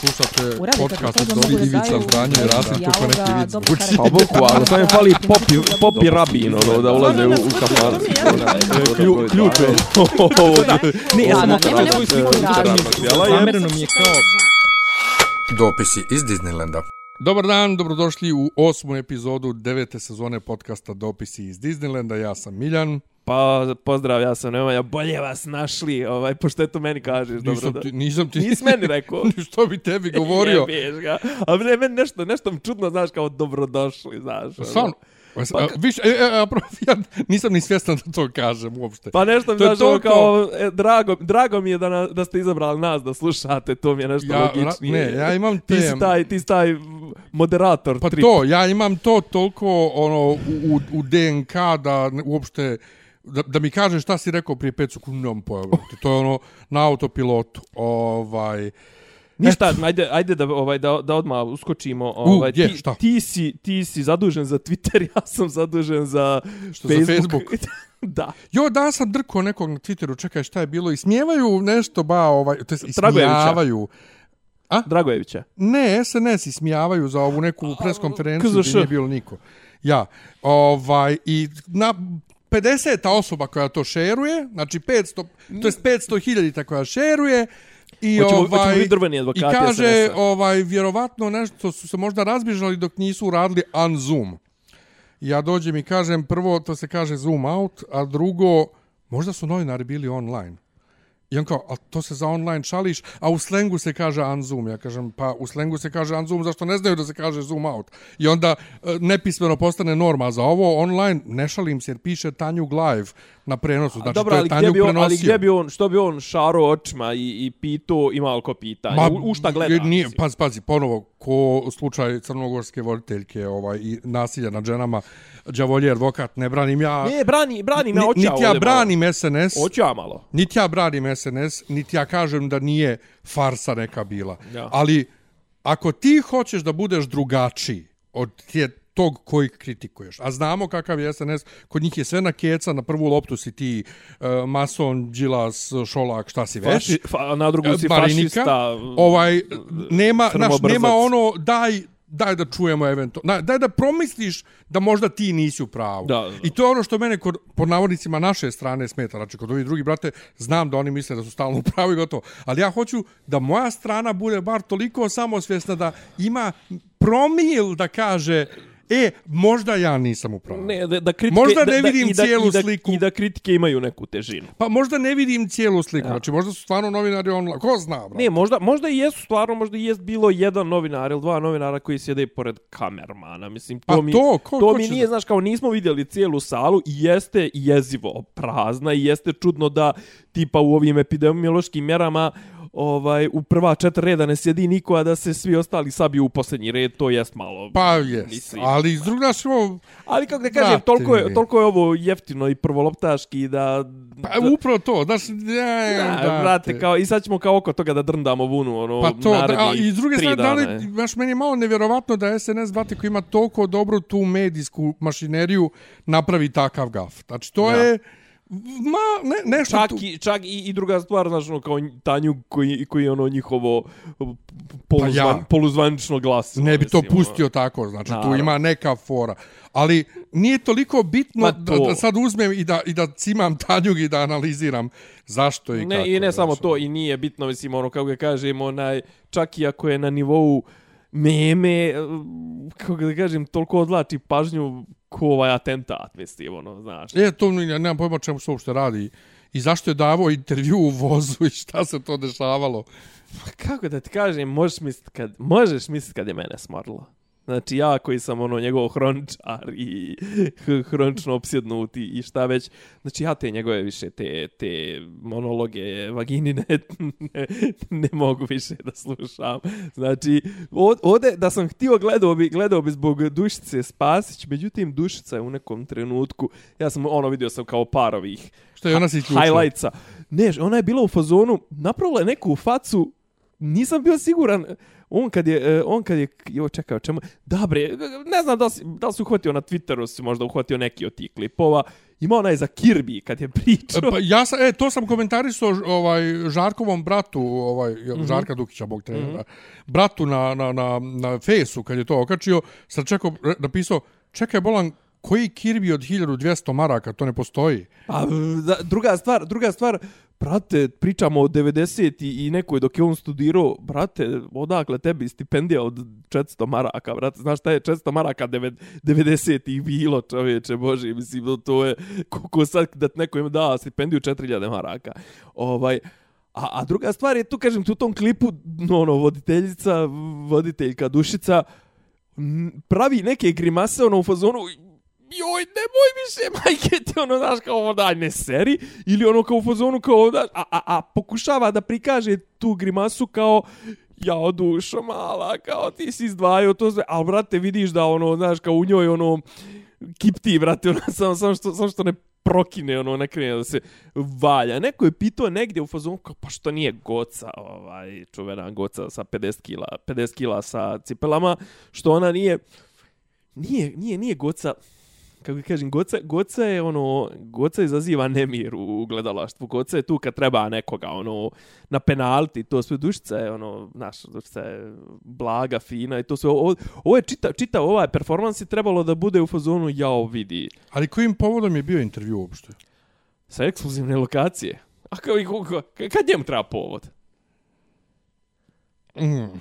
Slušate podcast od da Ivica Zdanje i Rasim kako neki vic karakter. Pa boku, ali sam je fali popi, popi rabin, ono, da ulaze u, u kafan. Klju, ključ je. Ne, ja sam svoju sliku Zamereno mi je kao... Dopisi iz Disneylanda. Dobar dan, dobrodošli u osmu epizodu devete sezone podcasta Dopisi iz Disneylanda. Ja sam Miljan. Pa, pozdrav, ja sam Nemanja, bolje vas našli, ovaj, pošto eto meni kažeš, dobro Nisam da... ti, nisam ti... Nisi meni rekao. Što bi tebi govorio? Jebeš ga. A ne, meni nešto, nešto mi čudno, znaš, kao dobrodošli, znaš. ono. Stvarno? Pa Pa, Viš, e, e, a, ja nisam ni svjestan da to kažem uopšte. Pa nešto mi To je znaš, ono toliko- kao, e, drago, drago mi je da, na, da ste izabrali nas da slušate, to mi je nešto Ja, logičnije. ne, ja imam Ti si te- taj, ti si taj moderator Pa trip. to, ja imam to toliko ono, u, u, u DNK da uopšte da, da mi kažeš šta si rekao prije 5 sekundi, nemam pojma. To je ono na autopilotu. Ovaj, Ništa, ajde, ajde da, ovaj, da, da odmah uskočimo. Ovaj, je, ti, šta? ti, si, ti si zadužen za Twitter, ja sam zadužen za Što, za Facebook. Facebook? da. Jo, da sam drko nekog na Twitteru, čekaj šta je bilo, i smijevaju nešto, ba, ovaj, to jest Dragojevića. ismijavaju. Dragojevića. Ne, SNS ismijavaju za ovu neku preskonferenciju gdje nije bilo niko. Ja, ovaj, i na 50 osoba koja to šeruje, znači 500, to jest 500 hiljadita koja šeruje, I Hoćemo- ovaj hoćemo biti drveni advokati I kaže ovaj vjerovatno nešto su se možda razbježali dok nisu uradili unzoom. Ja dođem i kažem prvo to se kaže zoom out, a drugo možda su novinari bili online. I on kao, a to se za online šališ, a u slengu se kaže unzoom. Ja kažem, pa u slengu se kaže unzoom, zašto ne znaju da se kaže zoom out? I onda e, nepismeno postane norma za ovo online, ne šalim se jer piše Tanjug live na prenosu. Znači, Dobro, to je bi on, ali prenosio. gdje bi on, što bi on šaro očima i, i pitao, ima li ko pitanja? u, u šta gleda? Nije, mislim? pazi, ponovo, ko slučaj crnogorske voditeljke ovaj, i nasilja nad ženama, đavolje advokat, ne branim ja... Ne, brani, brani me oča niti ja branim SNS, malo. Hoću ja malo. niti ja branim SNS, niti ja kažem da nije farsa neka bila. Ja. Ali, ako ti hoćeš da budeš drugačiji od tije, tog koji kritikuješ, a znamo kakav je SNS, kod njih je sve na keca, na prvu loptu si ti uh, mason, džilas, šolak, šta si već. Faši, fa, na drugu si Marinika, fašista. ovaj nema naš nema ono daj daj da čujemo eventualno daj da promisliš da možda ti nisi u pravu. Da, da, i to je ono što mene kod pod navodnicima naše strane smeta. Znači kod ovih drugih brate znam da oni misle da su stalno u pravu i gotovo. Ali ja hoću da moja strana bude bar toliko samosvjesna da ima promil da kaže e možda ja nisam u pravu Ne, da, da kritike, Možda da, ne da, vidim da, cijelu i da, sliku. I da kritike imaju neku težinu. pa možda ne vidim cijelu sliku znači možda su stvarno novinari online ko zna brate Ne, možda, možda i jesu stvarno, možda i jest bilo jedan novinar ili dva novinara koji sjede pored kamermana. Mislim, to Pa mi, to, ko- to ko mi nije, da- znaš, kao nismo vidjeli cijelu salu i jeste jezivo prazna i jeste čudno da tipa u ovim epidemiološkim mjerama ovaj u prva četiri reda ne sjedi niko, a da se svi ostali sabiju u posljednji red, to jest malo. Pa jes, Mislim. ali iz drugog naš ovo, Ali kako da kažem, Brate toliko je, toliko je ovo jeftino i prvoloptaški da... pa da, upravo to, znaš, ja, da, brate, kao, i sad ćemo kao oko toga da drndamo vunu, ono, Pa to, da, a, i s druge strane, da li, je. baš meni je malo nevjerovatno da SNS, brate, koji ima toliko dobru tu medijsku mašineriju, napravi takav gaf. Znači, to Ja. je, ma, ne, nešto Čak, tu. i, čak i, i druga stvar, znaš, ono, kao Tanju koji, koji je ono njihovo poluzvan, Pa ja. poluzvanično glas. Ne bi to mislim, ono. pustio tako, znači tu Naravno. ima neka fora. Ali nije toliko bitno Ma da, to. da sad uzmem i da, i da cimam Tanjug i da analiziram zašto i kako. Ne, i ne samo znači. to, i nije bitno, mislim, ono, kako ga kažem, onaj, čak i ako je na nivou meme, kako da kažem, toliko odlači pažnju ko ovaj atentat, mislim, ono, znaš. E, to ja nemam pojma čemu se uopšte radi. I zašto je davao intervju u vozu i šta se to dešavalo. kako da ti kažem, možeš misliti kad, možeš misliti kad je mene smorilo. Znači ja koji sam ono njegov hroničar i hronično opsjednut i, šta već. Znači ja te njegove više te, te monologe vaginine ne, ne mogu više da slušam. Znači od, ode da sam htio gledao bi, gledao bi zbog Dušice Spasić, međutim Dušica je u nekom trenutku, ja sam ono vidio sam kao par ovih Što je ona se isključila. highlightsa. Ne, ona je bila u fazonu, napravila je neku facu nisam bio siguran, on kad je, e, on kad je, jo, čekaj, o čemu, da bre, ne znam da li, si- da li si uhvatio na Twitteru, si možda uhvatio neki od tih klipova, ima onaj za Kirby kad je pričao. Pa ja sam, e, to sam komentarisao ovaj, Žarkovom bratu, ovaj, mm -hmm. Žarka Dukića, bog trenera, mm -hmm. bratu na, na, na, na Fejsu, kad je to okačio, sam čekao, napisao, čekaj, bolan, koji Kirby od 1200 maraka, to ne postoji. A da, druga stvar, druga stvar, brate, pričamo o 90 i, nekoj dok je on studirao, brate, odakle tebi stipendija od 400 maraka, brate, znaš šta je 400 maraka 90 i bilo, čovječe, bože, mislim, to je, koliko sad da neko ima da stipendiju 4000 maraka. Ovaj, a, a druga stvar je tu, kažem, tu u tom klipu, no, ono, voditeljica, voditeljka Dušica, pravi neke grimase, ono, u fazonu, joj, nemoj više, majke ti, ono, znaš, kao ovo, daj, ne seri, ili ono, kao u fazonu, kao, znaš, a, a, a pokušava da prikaže tu grimasu kao, ja, dušo mala, kao ti si izdvajao to sve, ali, brate, vidiš da, ono, znaš, kao u njoj, ono, kipti, brate, ono, samo, samo, što, samo što ne prokine, ono, ne krene da se valja. Neko je pitao negdje u fazonu, kao, pa što nije goca, ovaj, čuvena goca sa 50 kila, 50 kila sa cipelama, što ona nije, nije, nije, nije goca, kako kažem, Goca, Goca je ono, Goca izaziva nemir u gledalaštvu. Goca je tu kad treba nekoga, ono, na penalti, to sve dušica je, ono, naš, dušica je blaga, fina i to sve. Ovo, ovo je čita, čita ovaj performans je trebalo da bude u fazonu, jao, vidi, Ali kojim povodom je bio intervju uopšte? sa ekskluzivne lokacije. A kao i kako, kad njemu treba povod? Mm.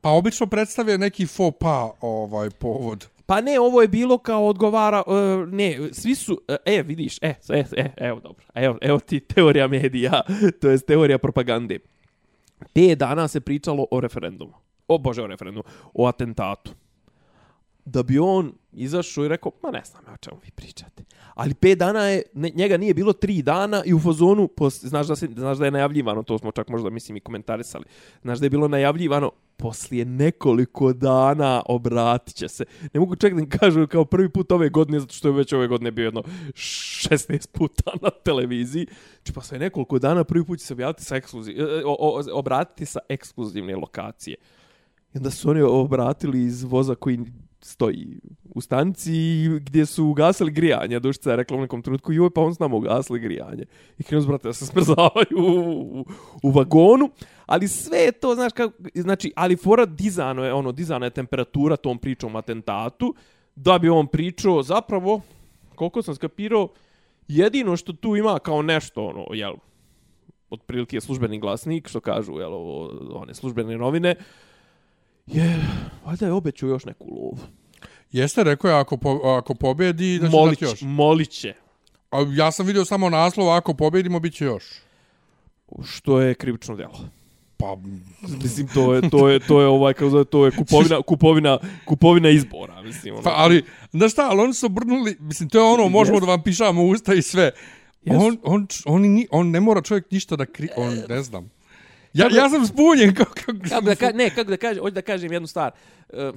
Pa obično predstavlja neki faux pas ovaj povod. Pa ne, ovo je bilo kao odgovara, uh, ne, svi su, uh, e, vidiš, e, e, e, evo dobro, evo, evo ti teorija medija, to je teorija propagande. Te dana se pričalo o referendumu, o bože, o referendumu, o atentatu. Da bi on izašao i rekao, ma ne znam ja o čemu vi pričate. Ali pet dana je, ne, njega nije bilo tri dana i u fazonu, pos, znaš, da se, znaš da je najavljivano, to smo čak možda mislim i komentarisali, znaš da je bilo najavljivano, poslije nekoliko dana obratit će se. Ne mogu čak da im kažu kao prvi put ove godine, zato što je već ove godine bio jedno 16 puta na televiziji. Znači, poslije nekoliko dana prvi put će se objaviti sa ekskluziv, e, e, o, o, obratiti sa ekskluzivne lokacije. I onda su oni obratili iz voza koji stoji u stanici gdje su ugasili grijanje. Dušica je rekla u nekom trenutku, joj, pa on s nama ugasili grijanje. I krenu brate da se smrzavaju u, u, u vagonu. Ali sve je to, znaš, kako, znači, ali fora dizano je, ono, dizana je temperatura tom pričom atentatu, da bi on pričao, zapravo, koliko sam skapirao, jedino što tu ima kao nešto, ono, jel, otprilike je službeni glasnik, što kažu, jel, ovo, one službene novine, je, valjda je obećao još neku lovu. Jeste, rekao je ako, po, ako pobedi da će Molit, dati još. molit će. A ja sam vidio samo naslov, ako pobedimo, bit će još. Što je krivično djelo. Pa, Mislim, to je, to je, to je ovaj, kako zove, to je kupovina, kupovina, kupovina izbora, mislim. Ono. pa ali, znaš šta, ali oni su obrnuli, mislim, to je ono, možemo da vam pišamo usta i sve. Jesu. On, on, on, ni, on ne mora čovjek ništa da kri... On, ne znam. Ja, ja sam spunjen kako... kako, kako da ka, ne, kako da kažem, hoću da kažem jednu stvar. E, e,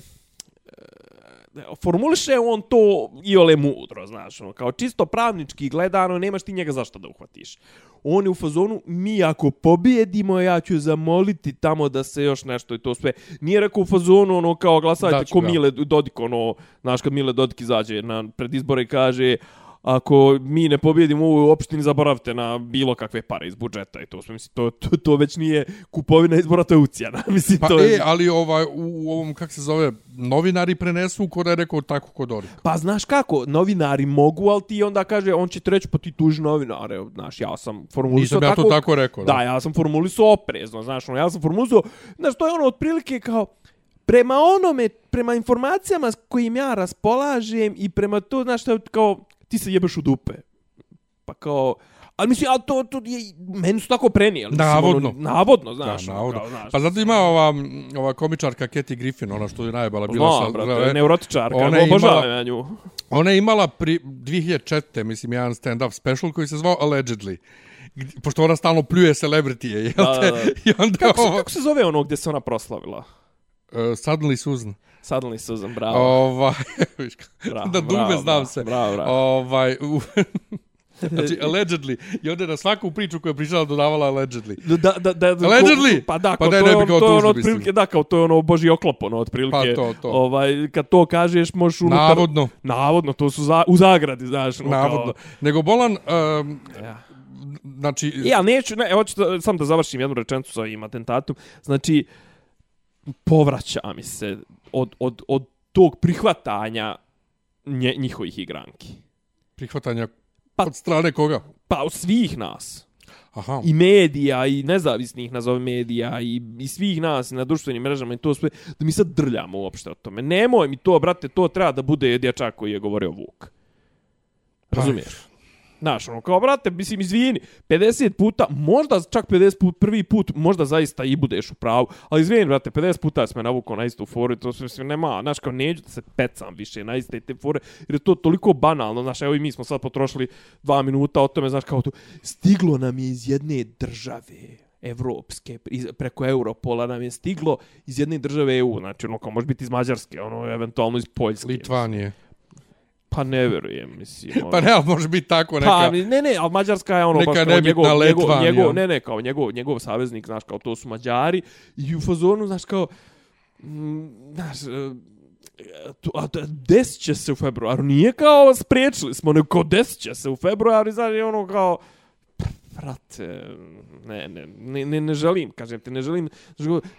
formuliše on to i ole mudro, znaš, ono, kao čisto pravnički gledano, nemaš ti njega zašto da uhvatiš. On je u fazonu, mi ako pobijedimo, ja ću zamoliti tamo da se još nešto i to sve. Nije rekao u fazonu, ono, kao glasajte ko ga. Mile Dodik, ono, znaš, kad Mile Dodik izađe na predizbore i kaže, ako mi ne pobjedimo u opštini, zaboravite na bilo kakve pare iz budžeta i to mislim, to, to, to već nije kupovina izbora, to je ucijana. mislim, Pa to je... e, ali ovaj, u, u ovom, kak se zove, novinari prenesu ko da je rekao tako kod Dorika. Pa znaš kako, novinari mogu, ali ti onda kaže, on će ti reći, pa ti tuži novinare, znaš, ja sam formulisao Nisam ja to tako... tako rekao. Da, ja sam formulisao oprezno, znaš, ono, ja sam formulisao, znaš, to je ono otprilike kao, prema onome, prema informacijama s kojim ja raspolažem i prema to, znaš, to kao, ti se jebeš u dupe. Pa kao, ali mislim, ali to, to je, meni su tako prenijeli. Navodno. Ono, navodno, znaš, Da, ono, navodno. kao, znaš. Pa zato ima ova, ova komičarka Katy Griffin, ona što je najbala bila Znam, sa... brate, neurotičarka, ona obožavam ja nju. Ona je imala pri 2004. mislim jedan stand-up special koji se zvao Allegedly. Pošto ona stalno pljuje celebritije, jel Da, te? da, da. I onda Kako se, kako se zove ono gdje se ona proslavila? Uh, Suddenly Susan. Suddenly Susan, bravo. Ovaj, viš bravo da dume bravo, znam bravo, se. Bravo, bravo. Ovaj, u, Znači, allegedly. I onda na svaku priču koju je pričala dodavala allegedly. Da, da, da, Allegedly? Pa da, Pa kao daj, to, ne je bi on- kao to je ono otprilike, da, kao to je ono boži oklop, ono, otprilike. Pa to, to. Ovaj, kad to kažeš, možeš unutar... Navodno. Navodno, to su za, u zagradi, znaš. ono, Navodno. Nego Bolan, um, Kao, ja. znači, ali neću, ne, hoću da, sam da završim jednu rečenicu sa ovim atentatom. Znači, povraća mi se od, od, od tog prihvatanja nje, njihovih igranki. prihvatanja Pa- od strane koga? Pa od svih nas. Aha. I medija, i nezavisnih, nazove medija, i, i svih nas na društvenim mrežama i to sve, da mi sad drljamo uopšte o tome. Nemoj mi to, brate, to treba da bude dječak koji je govorio Vuk. Razumiješ? Znaš, ono, kao, brate, mislim, izvini, 50 puta, možda čak 50 put, prvi put, možda zaista i budeš u pravu, ali izvini, brate, 50 puta se me navukao na istu foru i to sve, sve nema, znaš, kao, neću da se pecam više na iste te fore, jer je to toliko banalno, znaš, evo i mi smo sad potrošili dva minuta o tome, znaš, kao to, stiglo nam je iz jedne države, evropske, iz, preko Europola nam je stiglo iz jedne države EU, znači ono kao može biti iz Mađarske, ono eventualno iz Poljske. Litvanije. Pa ne verujem, mislim. Ono. Pa ne, ali može biti tako neka... Pa, ne, ne, ali Mađarska je ono neka baš kao nebitna njegov, njegov, njegov, ne, ne, kao njegov, njegov saveznik, znaš, kao to su Mađari i u fazonu, znaš, kao, mm, znaš, e, to, a to, desit će se u februaru, nije kao spriječili smo, nego kao desit će se u februaru i znaš, ono kao, brate, eh, ne, ne, ne, ne, ne želim, kažem ti, ne želim.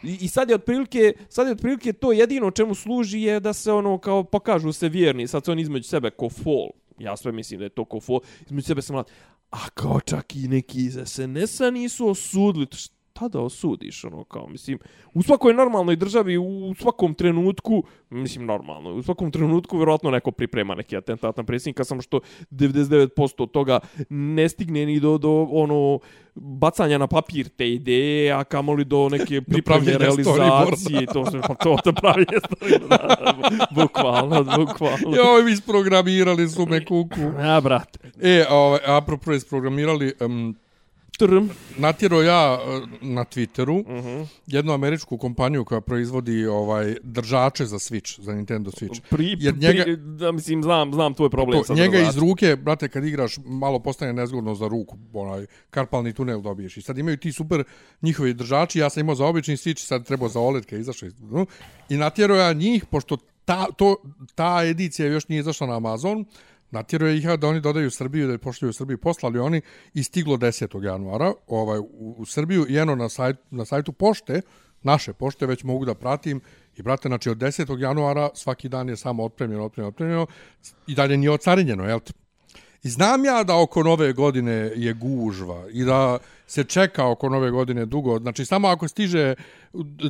I, I sad je otprilike, sad je otprilike to jedino čemu služi je da se ono kao pokažu se vjerni, sad se oni između sebe ko fol. Ja sve mislim da je to ko fol, između sebe se mlad. A kao čak i neki iz SNS-a nisu osudili, šta da osudiš, ono kao, mislim, u svakoj normalnoj državi, u svakom trenutku, mislim, normalno, u svakom trenutku vjerojatno neko priprema neki atentat na predsjednika, samo što 99% od toga ne stigne ni do, do ono, bacanja na papir te ideje, a kamoli do neke pripreme pravljenja realizacije, i to sve, pa to, to pravljenje storyboarda, da, bukvalno, bukvalno. Joj, vi isprogramirali su me kuku. Ja, brate. E, ovaj, apropo isprogramirali, um, Trm. natjero ja eh, na Twitteru Uh -huh. jednu američku kompaniju koja proizvodi ovaj držače za Switch, za Nintendo Switch. Pri, Jer njega- pri, da, mislim, znam, znam tvoj problem To, sa njega iz ruke, brate, kad igraš, malo postane nezgodno za ruku, onaj karpalni tunel dobiješ. I sad imaju ti super njihovi držači, ja sam imao za obični Switch, sad trebao za OLED, kad izašao. iz-. I natjerao ja njih, pošto ta, to, ta edicija još nije izašla na Amazon, natjeruje ih da oni dodaju Srbiju, da je pošljaju u Srbiju, poslali oni i stiglo 10. januara ovaj, u, u Srbiju i eno na, sajt, na sajtu pošte, naše pošte, već mogu da pratim i brate, znači od 10. januara svaki dan je samo otpremljeno, otpremljeno, otpremljeno i dalje nije ocarinjeno, jel te? I znam ja da oko nove godine je gužva i da se čeka oko nove godine dugo. Znači, samo ako stiže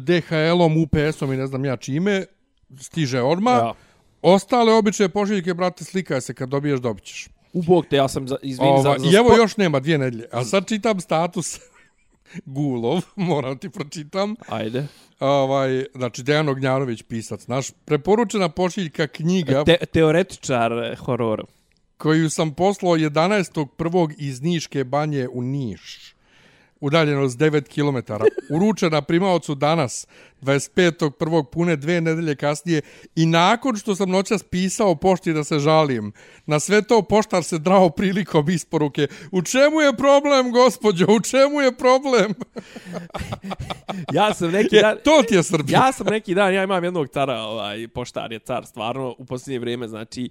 DHL-om, UPS-om i ne znam ja čime, stiže odma. Ja. Ostale obične pošiljke, brate, slikaj se kad dobiješ, dobit ćeš. U bog te, ja sam, za, izvini, Ova, za, za I evo spo- još nema dvije nedelje. A sad čitam status Gulov, moram ti pročitam. Ajde. Ovaj, znači, Dejan Ognjanović, pisac naš. Preporučena pošiljka knjiga Te, teoretičar eh, horora. koju sam poslao 11.1. iz Niške banje u Niš. Udaljenost 9 km. Uručena primaocu danas, 25.1. pune dve nedelje kasnije i nakon što sam noćas pisao pošti da se žalim, na sve to poštar se drao prilikom isporuke. U čemu je problem, gospođo? U čemu je problem? Ja sam neki dan... Je, to ti je Srbija. Ja sam neki dan, ja imam jednog cara, ovaj, poštar je car, stvarno, u posljednje vrijeme, znači,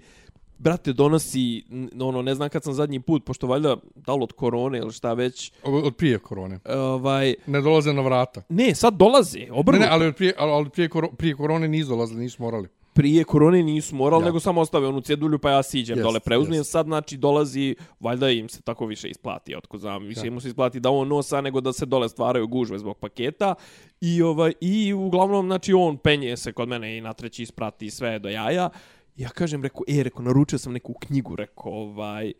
brate, donosi, ono, ne znam kad sam zadnji put, pošto valjda, da li od korone ili šta već, Od prije korone. ovaj, Ne dolaze na vrata. ne, sad dolaze, Ne, obrnuto. ne, ali od prije, ali prije, koro, prije korone nisu dolazili, nisu morali. prije korone nisu morali, Ja. nego samo ostave onu cjedulju, pa ja siđem Jest, dole, preuzmem. jest. Sad, znači, dolazi, valjda im se tako više isplati, otko znam, više mu se isplati da on nosa, nego da se dole stvaraju gužve zbog paketa. I, ovaj, i uglavnom, znači, on penje se kod mene i na treći isprati sve do jaja. Ja kažem, rekao, e, rekao, naručio sam neku knjigu, rekao, ovaj,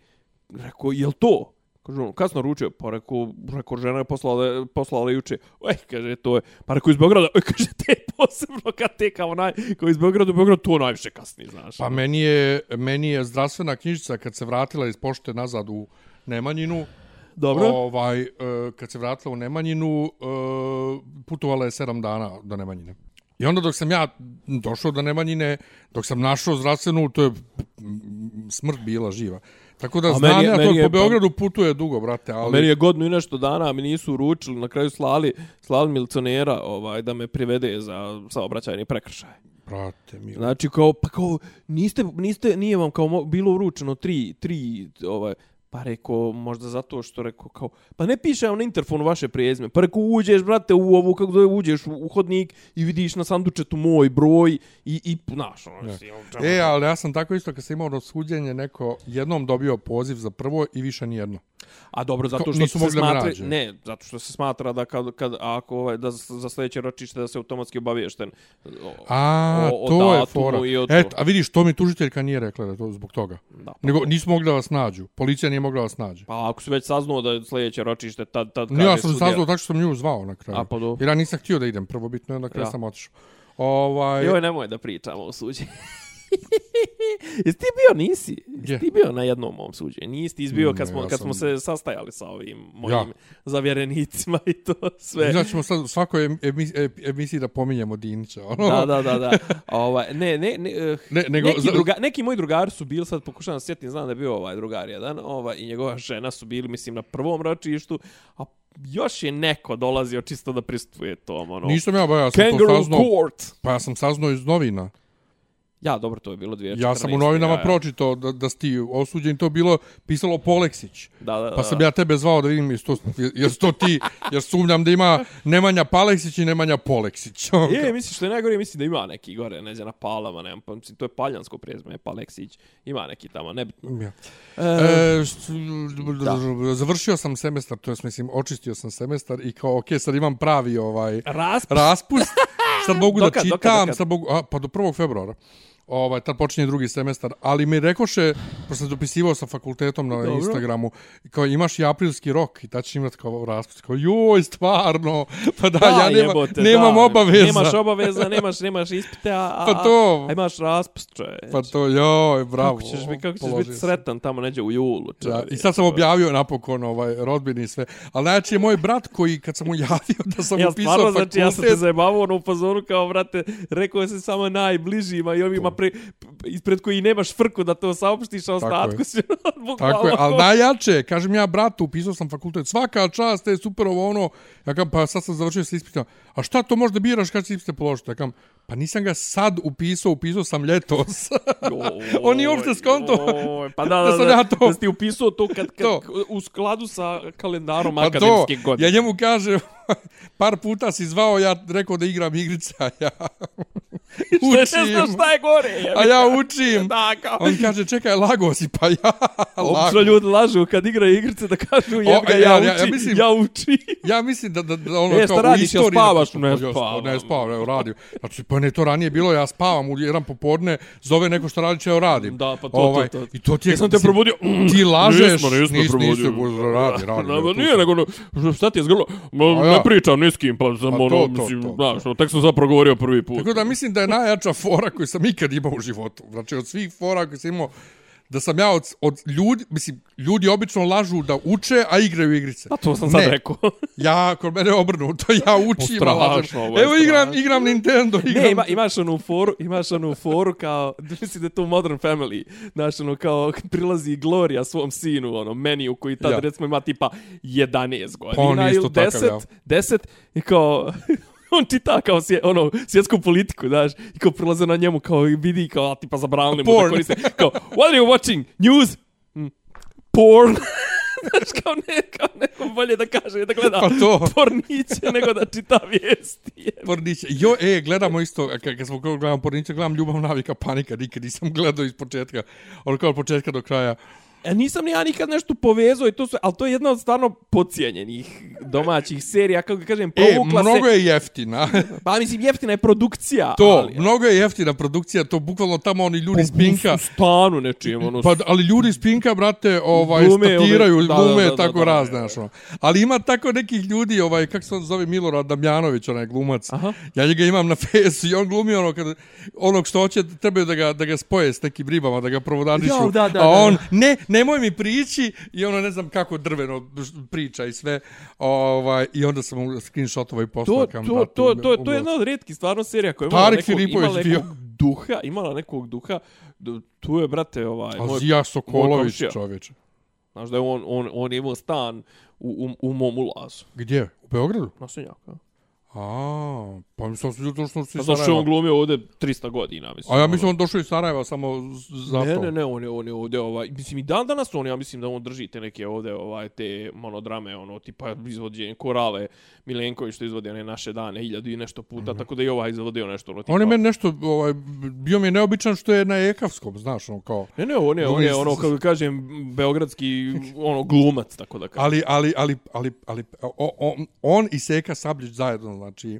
rekao, jel to? Kaže on, kad sam naručio? Pa rekao, rekao žena je poslala, poslala juče. Oj, kaže, to je, pa rekao iz Beograda, oj, kaže, te posebno kad te kao naj, kao iz Beograda, u Beogradu, to najviše kasni, znaš. Pa meni je, meni je zdravstvena knjižica kad se vratila iz pošte nazad u Nemanjinu. Dobro. Ovaj, e, kad se vratila u Nemanjinu, e, putovala je sedam dana do Nemanjine. I onda dok sam ja došao do Nemanjine, dok sam našao zdravstvenu, to je smrt bila živa. Tako da znam ja to po pa- Beogradu putuje dugo, brate, ali... Meni je godinu i nešto dana, mi nisu uručili, na kraju slali, slali milicionera ovaj, da me privede za saobraćajni prekršaj. Brate, mi... Znači, kao, pa kao, niste, niste, nije vam kao bilo uručeno tri, tri, ovaj, pa rekao, možda zato što rekao, kao, pa ne piše vam na interfonu vaše prijezme, pa rekao, uđeš, brate, u ovu, kako zove, uđeš u, u hodnik i vidiš na sandučetu moj broj i, i znaš, ono, si, ono, E, ali ja sam tako isto kad sam imao suđenje, neko jednom dobio poziv za prvo i više nijedno. A dobro, zato Ko- što nisu se smatra, ne, zato što se smatra da kad, kad ako ovaj da za sljedeće ročište da se automatski obaviješten o, A, o, o to je fora. i. Et, a vidiš, to mi tužiteljka nije rekla da to zbog toga. Da, pa, Nego nisu mogli da vas nađu. Policija nije mogla da vas nađe. pa ako su već saznao da je sljedeće ročište, tad, tad Ne, ja sam sudija. saznao tako što sam nju zvao na kraju. A, pa dobro. Jer ja nisam htio da idem prvobitno, na kraju Ja. sam otišao. Ovaj, Joj, nemoj da pričamo o suđenju. Jesi ti bio, nisi? Jesi ti bio na jednom mom suđenju? Nisi ti izbio kad Ne, smo, ja kad smo sam- se sastajali sa ovim mojim Ja. zavjerenicima i to sve. Znači ćemo sad svakoj emis- ep- emisiji da pominjemo Dinića. Ono. Da, da, da, da. Ovaj, ne, ne, ne, eh, Ne, nego, neki, za- druga, neki moji drugari su bili, sad pokušavam se sjetim, znam da je bio ovaj drugar jedan, ovaj, i njegova žena su bili, mislim, na prvom ročištu, a još je neko dolazio čisto da pristupuje tom, ono, Nisam ja, ba, ja sam to Kangaroo saznao. Court. Pa ja sam saznao iz novina. Ja, dobro, to je bilo 2014. Ja sam u novinama ja, ja. pročitao da, da si ti osuđen, to je bilo pisalo Poleksić. Da, da, da. Pa sam ja tebe zvao da vidim jesu to, jesu to ti, jer sumnjam da ima Nemanja Paleksić i Nemanja Poleksić. Je, misliš što je najgore, mislim da ima neki gore, ne znam, na Palama, nemam, pa, mislim, to je paljansko prezme, Paleksić, ima neki tamo, nebitno. Ja. E, E, št- završio sam semestar, to jest mislim, očistio sam semestar i kao, ok, sad imam pravi ovaj Rasp, raspust, sad mogu da Dokad, čitam, dokad, dokad? sad mogu, a, pa do 1. februara. Ovaj, tad počinje drugi semestar, ali mi rekoše, pošto sam dopisivao sa fakultetom na Dobro. Instagramu, kao imaš i aprilski rok i tad ćeš imati kao raspust, kao joj, stvarno, pa da, da, ja nema, jebote, nemam da, obaveza. Nemaš obaveza, nemaš, nemaš ispite, a, a, Pa to. a imaš raspust, čoveč. Pa to, joj, bravo. Kako ćeš, bi, kako ćeš biti sretan tamo neđe u julu, čovječ. I sad sam objavio napokon ovaj rodbini i sve. Ali znači je moj brat koji kad sam mu javio da sam Ja upisao stvarno, fakultet... znači, ja sam te zajebavao ono u pozoru kao, brate, rekao se samo najbližima i ovima pre, ispred koji nemaš frku da to saopštiš, a je. ostatku si bukvalno... Tako je, ali najjače, kažem ja bratu, upisao sam fakultet, svaka čast, te super ovo ono, ja kam, pa sad sam završio sa ispitom, a šta to možda biraš kad će ispite položiti? Ja kam, pa nisam ga sad upisao, upisao sam ljetos. On nije uopšte skonto Pa da, da da, sam da, ja to- da si ti upisao to kad, kad, To. u skladu sa kalendarom Pa to, akademske godine. ja njemu kažem, par puta si zvao, ja rekao da igram igrice, a ja Što ne učim. šta je gore. A ja učim. Da, kao. On kaže, čekaj, lago si, pa ja Obično lago. ljudi lažu kad igraju igrice da kažu jeb ga, ja- ja, ja- ja učim, ja, mislim- učim. Ja mislim da, da, da ono E, kao u radiš, jel istoriji... spavaš? Da- Ne spavam. Ne spavam, evo radim. Znači, pa ne, to ranije bilo, ja spavam u jedan popodne, zove neko što radi, evo radim. Da, pa to, ovaj, to, to. I to ti je... Jesam te probudio? Ti lažeš, Nismo, nismo nis- probudio. nisi, radi, radi, Ne, evo, ma tu nije, nego, no, šta ti je zgrlo? A ja. Ne pričam ni s kim, pa sam Pa to, ono, to, mislim, to, to. znaš, no, tek sam zapravo govorio prvi put. Tako da mislim da je najjača fora koju sam ikad imao u životu. Znači od svih fora koje sam imao, da sam ja od, od ljudi, mislim, ljudi obično lažu da uče, a igraju igrice. A to sam sad Ne. rekao. Ja, kod mene je obrnuto, ja učim, a strašno, lažem. ovo Evo igram, igram Nintendo, igram... Ne, ima, imaš onu foru, imaš onu foru kao, mislim da je to Modern Family, znaš, ono kao prilazi Gloria svom sinu, ono, meniju koji tad Ja. recimo ima tipa 11 godina Pa je isto ili takav, 10, ja. 10 i kao, on čita kao sje, ono, svjetsku politiku, znaš, i kao prilaze na njemu, kao vidi, kao, a tipa zabranili mu da koriste, kao, what are you watching? News? Mm. Porn. Znaš, kao, ne, kao neko bolje da kaže, da gleda Pa to. porniće nego da čita vijesti. Porniće. Jo, e, gledamo isto, kad, kad smo gledamo Porniće, gledam Ljubav, navika, panika, nikad nisam gledao iz početka. Ono kao od početka do kraja. E, nisam ni ja nikad nešto povezao i to su, ali to je jedna od stvarno pocijenjenih domaćih serija, kako ga kažem, E, provukla mnogo se, je jeftina. pa mislim jeftina je produkcija, To, ali, mnogo je jeftina produkcija, to bukvalno tamo oni ljudi iz Pinka. u stanu nečijem, ono, Pa, ali ljudi iz Pinka, brate, ovaj, Glume, statiraju, ove- da, glume, da, da, tako da, da, razne, da. znaš, ono. Ali ima tako nekih ljudi, ovaj, kako se on zove, Milorad Damjanović, onaj glumac. Aha. Ja njega imam na fesu i on glumi ono, kad, onog što hoće, trebaju da ga, da ga spoje s nekim ribama, da ga provodanišu. Jo, da, da, a da, on, da. ne, nemoj mi prići, i ono, ne znam kako drveno priča i sve. Ovaj, I onda sam mu screenshotovao i poslao. to, kam, to, to, to, to je jedna od rijetkih stvarno serija koja je imala Tarik nekog, Filipović imala bio. nekog duha, imala nekog duha. Tu je, brate, ovaj... moj- Azija Sokolović, čovječe. Znaš da je on, on, on je imao stan u, u, u mom ulazu. Gdje? U Beogradu? Na Senjaka. A, pa mislim su Pa iz zato što je Sarajeva. on glumio ovdje 300 godina, mislim. A ja ono. mislim on došao iz Sarajeva samo z- zato. Ne, ne, ne, on je, on je ovdje, ovaj, mislim i dan danas on, ja mislim da on drži te neke ovdje, ovaj, te monodrame, ono, tipa izvođenje korale, Milenković što izvodi one naše dane, hiljadu i nešto puta, tako da i ovaj izvodio nešto, ono, tipa... On je meni nešto, ovaj, bio mi je neobičan što je na Ekavskom, znaš, ono kao. Ne, ne, on je, on je, ono, kako kažem, beogradski, ono, glumac, tako da kažem. Ali, ali, ali, ali, ali o, on, on i Seka Sablić zajedno, znači,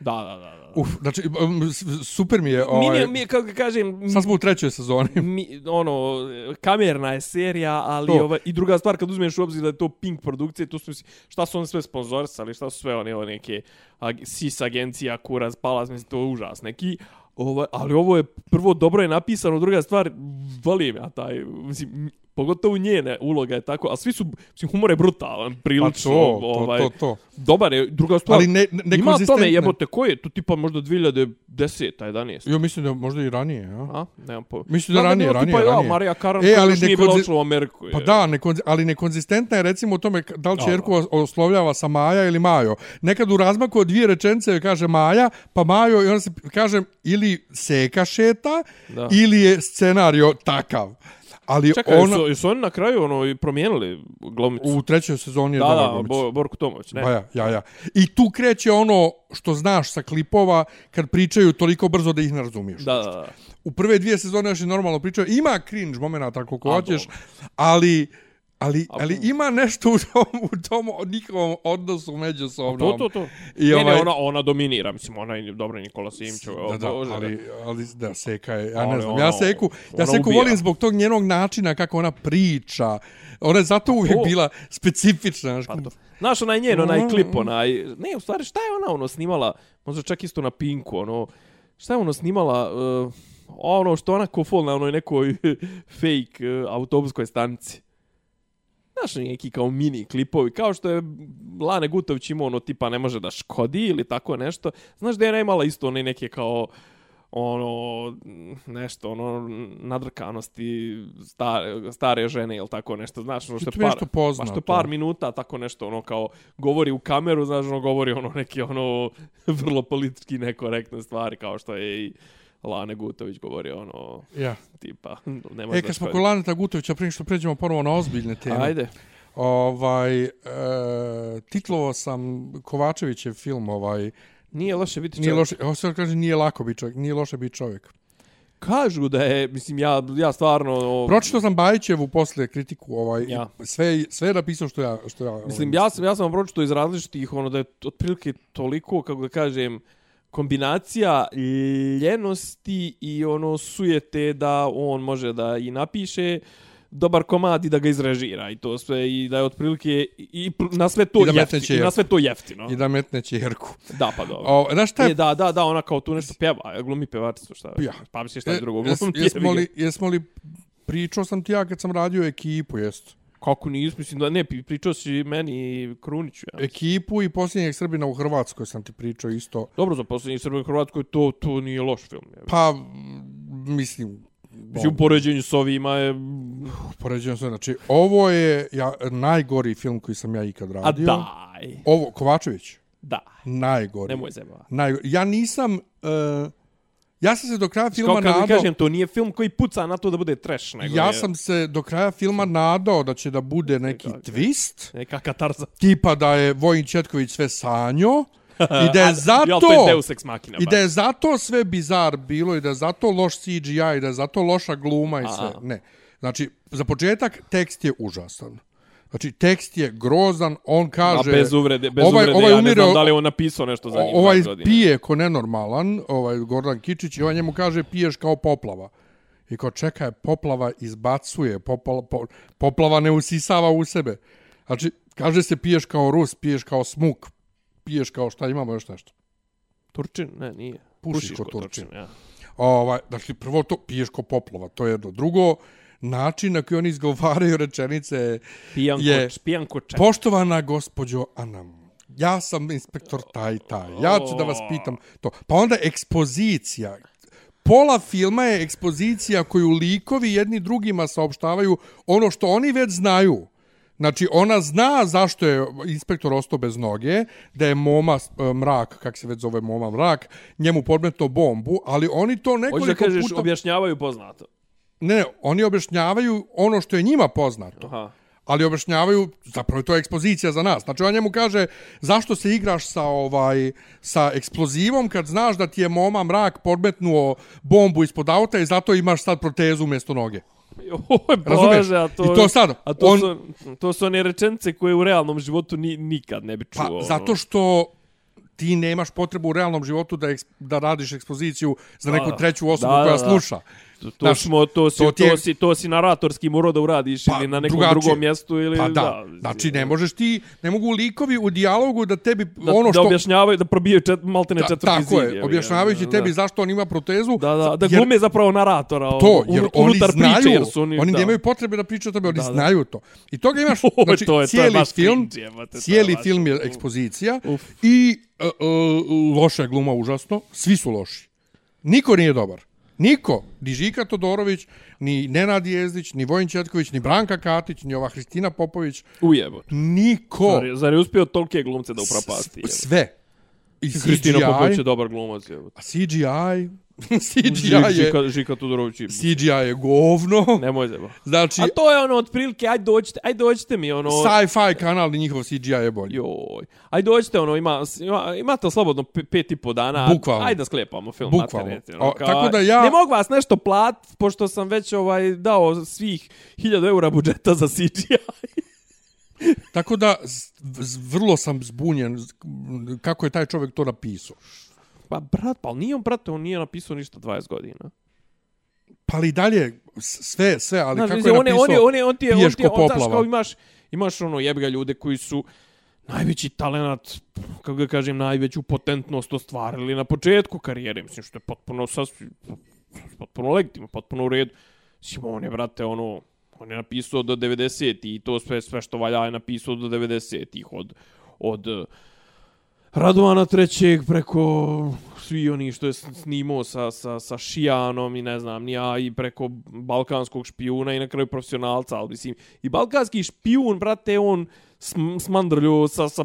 Da, da, da, da. uf, znači, um, super mi je, Mi, ovaj, je, mi je, kako kažem, sad smo u trećoj sezoni. mi, ono, kamerna je serija, ali To. ova, i druga stvar, kad uzmeš u obzir da je to Pink produkcije, to su, šta su oni sve sponzorisali, šta su sve one, one neke ag, SIS agencija, Kuraz, Palas, mislim, to je užas neki. Ovo, ali ovo je, prvo, dobro je napisano, druga stvar, volim ja taj, mislim, pogotovo njene uloga je tako, a svi su, mislim, humor je brutalan, Pa prilično, to, to, ovaj, to, to. dobar je, druga stvar, Ali ne, ne, ima tome, jebote, ko je, to tipa možda 2010 11 Jo, mislim da možda i ranije, ja. A? Nemam po... Mislim da Znam ranije, je bilo ranije, tipa, ranije. Ja, Marija Karan, E, ali nije bila u Ameriku. je. Pa da, nekonzi, ali nekonzistentna je recimo u tome da li Da, čerku os- oslovljava sa Maja ili Majo. Nekad u razmaku od dvije rečenice joj kaže Maja, pa Majo i onda se kaže ili seka šeta Da. ili je scenario takav. Ali Čekaj, ona, su, su oni na kraju ono, i promijenili glumicu? u trećoj sezoni je da, da, glumica. Bo, Borko Tomović, ne? Pa ja, ja, ja. I tu kreće ono što znaš sa klipova kad pričaju toliko brzo da ih ne razumiješ. Da, da, da. U prve dvije sezone još je normalno pričao. Ima cringe momenta koliko A, hoćeš, dobro. ali ali, ali ima nešto u tom, u tom njihovom odnosu međusobnom. To, to, to. I ne, ovaj- ne, ona, ona dominira, mislim, ona je dobra Nikola Simić. Da, da, ali, ali da, Seka je, ja ne znam, ono, ja Seku, ja ona Seku ubija. volim zbog tog njenog načina kako ona priča. Ona je zato uvijek to- bila specifična. Pa to. Znaš, onaj njen, onaj klip, onaj... Ne, u stvari, šta je ona ono snimala? Možda čak isto na Pinku, ono... Šta je ono snimala? Uh, ono što ona kofol na onoj nekoj fake uh, autobuskoj stanici. Znaš, neki kao mini klipovi, kao što je Lane Gutović imao ono tipa ne može da škodi ili tako nešto. Znaš da je ona imala isto one neke kao ono nešto ono nadrkanosti stare, stare žene ili tako nešto znaš ono što par, pa što par minuta tako nešto ono kao govori u kameru znaš ono govori ono neke ono vrlo politički nekorektne stvari kao što je i Lane Gutović govori ono ja. tipa ne može E, kad smo kod Laneta Gutovića, prije što pređemo prvo na ozbiljne teme. Ajde. Ovaj, e, titlovao sam Kovačevićev film, ovaj, Nije loše biti nije čovjek. loše, ovo se kaže nije lako biti čovjek, nije loše biti čovjek. Kažu da je, mislim, ja, ja stvarno... o, Pročitao sam Bajićevu posle kritiku, ovaj, Ja. sve, sve je napisao što ja... Što ja Mislim, ovaj, ja sam, ja sam pročito iz različitih, ono, da je otprilike toliko, kako da kažem, kombinacija ljenosti i ono sujete da on može da i napiše dobar komad i da ga izrežira i to sve i da je otprilike i na sve to I jeftino, i ćerku. na sve to jeftino. I da metne čerku. Da, pa dobro. O, znaš šta E, je... da, da, da, ona kao tu nešto pjeva, glumi pevačicu, šta. Ja. Pa misliš šta je drugo, jes, glumi jesmo, li, jesmo li pričao sam ti ja kad sam radio ekipu, jest. Kako nis, mislim da ne, pri- pričao si meni i Kruniću, ja. Ekipu i posljednjeg Srbina u Hrvatskoj sam ti pričao isto. Dobro, za posljednji Srbije u Hrvatskoj to, to nije loš film. Je. Pa, mislim, Mislim, u poređenju s ovima je... poređujem sve. Znači, ovo je ja, najgori film koji sam ja ikad A radio. daj. Ovo, Kovačević, Da. najgori. Nemoj zeba. Najgori. Ja nisam... Uh, ja sam se do kraja filma Kao nadao... kažem, to nije film koji puca na to da bude trash, nego Ja je sam se do kraja filma nadao da će da bude neki Kako? twist, neka katarza. tipa da je Vojin Četković sve sanjo i da je zato... Ja, to je Deus Ex Machina. I da je zato sve bizar bilo i da je zato loš CGI i da je zato loša gluma i sve. A. Ne. Znači, za početak tekst je užasan. Znači, tekst je grozan, on kaže... A bez uvrede, bez ovaj, uvrede, ovaj ja ne umirao- znam da li je on napisao nešto za njim. ovaj godine. pije ko nenormalan, ovaj Gordon Kičić, i ovaj njemu kaže piješ kao poplava. I ko čekaj, poplava izbacuje, poplava, po, poplava ne usisava u sebe. Znači, kaže se piješ kao Rus, piješ kao smuk, piješ kao šta imamo još nešto. Turčin? Ne, nije. Pušiš ko Turčin. ja. Ovaj, dakle, prvo to piješ ko poplava, to je jedno. Drugo, način na koji oni izgovaraju rečenice Pijanko, je pijanko ček. poštovana gospođo Anam. Ja sam inspektor taj taj. Ja ću da vas pitam to. Pa onda ekspozicija. pola filma je ekspozicija koju likovi jedni drugima saopštavaju ono što oni već znaju. Znači, ona zna zašto je inspektor ostao bez noge, da je Moma e, Mrak, kak se već zove Moma Mrak, njemu podmetno bombu, ali oni to Hoćeš da nekoliko kažeš, puta... objašnjavaju poznato. Ne, ne, oni objašnjavaju ono što je njima poznato. Aha. Ali objašnjavaju, zapravo to je ekspozicija za nas. Znači on njemu kaže zašto se igraš sa ovaj sa eksplozivom kad znaš da ti je Moma Mrak podmetnuo bombu ispod auta i zato imaš sad protezu umjesto noge. Oj, Razumeš? bože, a to... I to sad, A to, on- su, to su one rečence koje u realnom životu ni, nikad ne bi čuo. Pa ono. zato što ti nemaš potrebu u realnom životu da eks, da radiš ekspoziciju za neku Da, treću osobu da, koja da, da. To, to, Znaš, smo, to, si, to to, je- si, to si naratorski morao da uradiš Pa, ili na nekom drugačije. drugom mjestu ili... Pa da, znači ne možeš ti, ne mogu likovi u dijalogu da tebi Da, ono što... da objašnjavaju, da probijaju čet, maltene četvrti tako zid. je, jebi ga, objašnjavajući da, tebi da. zašto on ima protezu. Da, da, da jer- glume zapravo naratora. To, ono, jer unut- oni znaju, priče, jer su oni, oni da. nemaju potrebe da pričaju o tome, oni Da, da. znaju to. I toga imaš, znači, to je- to je cijeli film, cringe, to je cijeli film je ekspozicija i uh, uh, loša je gluma užasno, svi su loši. Niko nije dobar. Niko, ni Žika Todorović, ni Nenad Jezdić, ni Vojin Četković, ni Branka Katić, ni ova Hristina Popović, Ujebo. niko. Zar, je- zar je uspio tolike glumce da upropasti? Sve. I Hristina Popović je CGI, dobar glumac. jebote. a CGI, CGI je, Žika, Žika Todorović. je- CGI je govno. Nemoj zeba. Znači, A to je ono, otprilike, aj dođite, aj dođite mi, ono... sci-fi kanal i njihov CGI je bolji. Joj. Aj dođite, ono, ima, ima, imate slobodno pe- pet i po dana. Bukvalno. Ajde da sklepamo film. Bukvalno. mater, O, kao, tako da ja- Ne mogu vas nešto plat, pošto sam već ovaj dao svih 1000 eura budžeta za CGI. Tako da vrlo sam zbunjen kako je taj čovjek to napisao. Pa, brat, pa nije on, brate, on nije napisao ništa 20 godina. Pa ali i dalje sve, sve, ali Znaš, kako je on napisao on je, on je, on ti je, on ti je, on, znaš, poplava. kao imaš, imaš ono jebiga ljude koji su najveći talenat, kako ga kažem, najveću potentnost ostvarili na početku karijere, mislim, što je potpuno sasvim, potpuno legitimno, potpuno u redu. Mislim, on je, brate, ono, on je napisao do 90-ih i to sve, sve što valja je napisao do 90-ih, od, od eh, Radovana trećeg preko svi oni što je snimao sa, sa, sa Šijanom i ne znam, ni ja i preko balkanskog špijuna i na kraju profesionalca, ali mislim, i balkanski špijun, brate, on sm, smandrlju sa, sa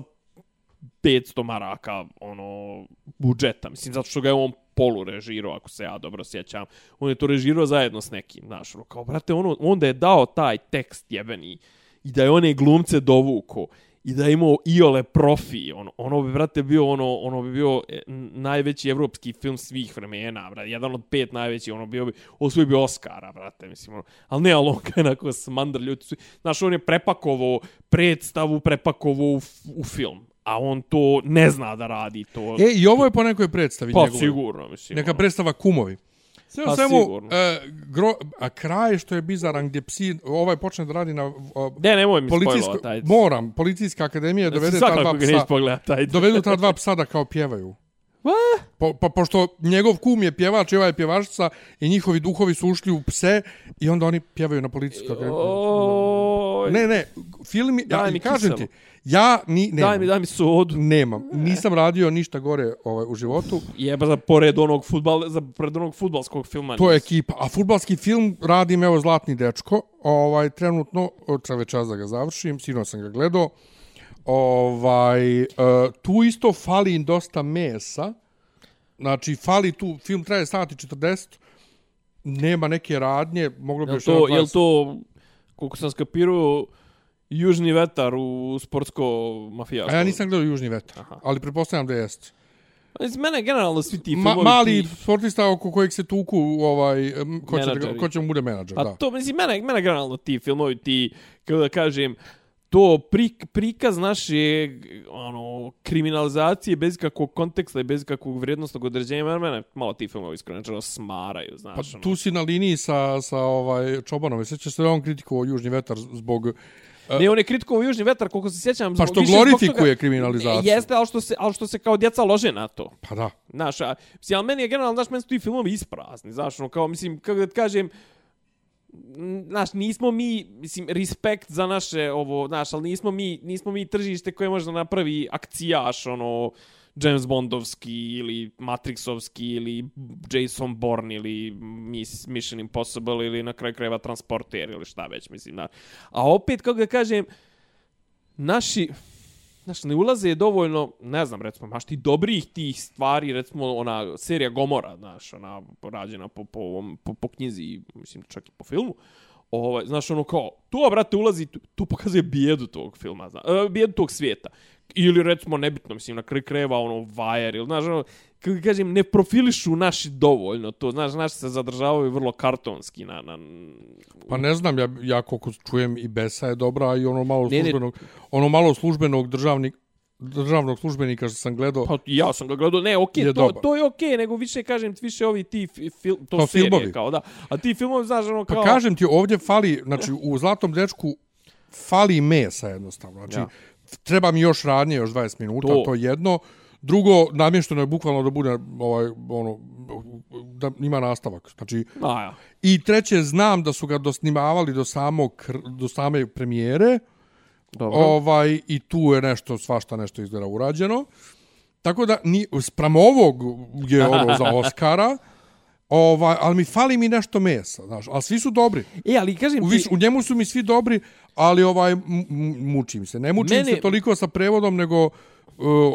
500 maraka, ono, budžeta, mislim, zato što ga je on polu režirao, ako se ja dobro sjećam. On je to režirao zajedno s nekim, znaš, ono, kao, brate, ono, onda je dao taj tekst jebeni i da je one glumce dovuko i da je imao iole profi, ono, ono bi, brate, bio, ono, ono bi bio e, najveći evropski film svih vremena, brate, jedan od pet najvećih, ono bio bi, osvojio bi Oscara, brate, mislim, ono, ali ne, ali on kao onako smandr ljudi, znaš, on je prepakovo predstavu, prepakovo u, u film, a on to ne zna da radi to. E, i ovo je po nekoj predstavi pa njegovoj. sigurno, mislim. Neka ono. predstava Kumovi. Sve Pa svemu, sigurno. e, gro, a kraj što je bizaran gdje psi, ovaj počne da radi na o, Ne, nemoj mi spojlova taj. moram, policijska akademija dovede ta dva psa, pogledao taj. dovedu ta dva psa da kao pjevaju. Po, pa pošto njegov kum je pjevač i ova je pjevačica i njihovi duhovi su ušli u pse i onda oni pjevaju na policijskoj akademiji. Oj, Ne, ne, film je, ja, mi kažem kiselu. ti, ja ni, nemam, daj mi, daj mi sodu. nemam, nisam radio ništa gore ovaj, u životu, Jeba za pored onog futbal, za pored onog fudbalskog filma. to je ekipa, a futbalski film radim, evo, Zlatni dečko, ovaj, trenutno, čas da ga završim, sino sam ga gledao, ovaj, uh, tu isto fali im dosta mesa, znači, fali tu, film traje sati 40, nema neke radnje, moglo bi Jel još to, jel 20. to, koliko sam skapirao, južni vetar u sportsko mafijasko? A ja nisam gledao Južni vetar, Aha. ali pretpostavljam da jest. Mislim, mene generalno svi ti Ma, mali ti- sportista oko kojeg se tuku ovaj ko će, Menadžeri. ko će mu bude menadžer, Pa da. to, mislim, mene, mene generalno ti filmovi, ti, kako da kažem, to prik, prikaz naše ono, kriminalizacije bez kakvog konteksta i bez kakvog vrijednostnog određenja, mene, mene malo ti filmovi iskreno rečeno smaraju, Pa znaš. ono. tu si na liniji sa, sa ovaj Čobanom. Sjećaš se da on kritikovao Južni vetar zbog... Ne, on je kritikovao Južni vetar, koliko se sjećam. Pa što glorifikuje toga- kriminalizaciju. Jeste, ali što, se, ali što se kao djeca lože na to. Pa da. Znaš, a, mislim, ali meni je generalno, znaš, meni su ti filmovi isprazni, znaš, ono, kao, mislim, kako da kažem, znaš, nismo mi, mislim, respekt za naše, ovo, znaš, ali nismo mi, nismo mi tržište koje može da napravi akcijaš, ono, James Bondovski ili Matrixovski ili Jason Bourne ili Mission Impossible ili na kraju krajeva Transporter ili šta već, mislim. Da. A opet, kako ga kažem, naši, Znaš, ne ulaze dovoljno, ne znam, recimo, maš ti dobrih tih stvari, recimo, ona serija Gomora, znaš, ona rađena po, po, ovom- po, po knjizi, mislim, čak i po filmu. Ovaj, znaš, ono kao, tu, brate, ulazi, tu, tu pokazuje bijedu tog filma, zna, uh, bijedu tog svijeta. Ili, recimo, nebitno, mislim, na kraju kreva, ono, Wire, ili, znaš, ono, kako kažem, ne profilišu naši dovoljno to, znaš, naši se zadržavaju vrlo kartonski na, na, Pa ne znam, ja, ja koliko čujem i Besa je dobra, i ono malo Ne, ne. službenog, ono malo službenog državnik, državnog službenika što sam gledao. Pa ja sam ga gledao, ne, okej, Je to, dobar. to je okej, nego više kažem ti više ovi ti fi- fil, to Kao serije filmovi. kao da. A ti filmovi znaš ono Pa kao kažem ti, ovdje fali, znači u Zlatom dečku fali mesa jednostavno. Znači, Ja. Treba mi još radnje, još 20 minuta, To. to, to je jedno. Drugo, namješteno je bukvalno da bude ovaj, ono, da ima nastavak. Znači, A, ja. I treće, znam da su ga dosnimavali do samog, do same premijere. Dobro. Ovaj, I tu je nešto, svašta nešto izgleda urađeno. Tako da, ni, sprem ovog je ono za Oscara, ovaj, ali mi fali mi nešto mesa, znaš, ali svi su dobri. E, ali kažem U, ti, u njemu su mi svi dobri, ali ovaj, mučim se. Ne mučim Mene- se toliko sa prevodom, nego uh,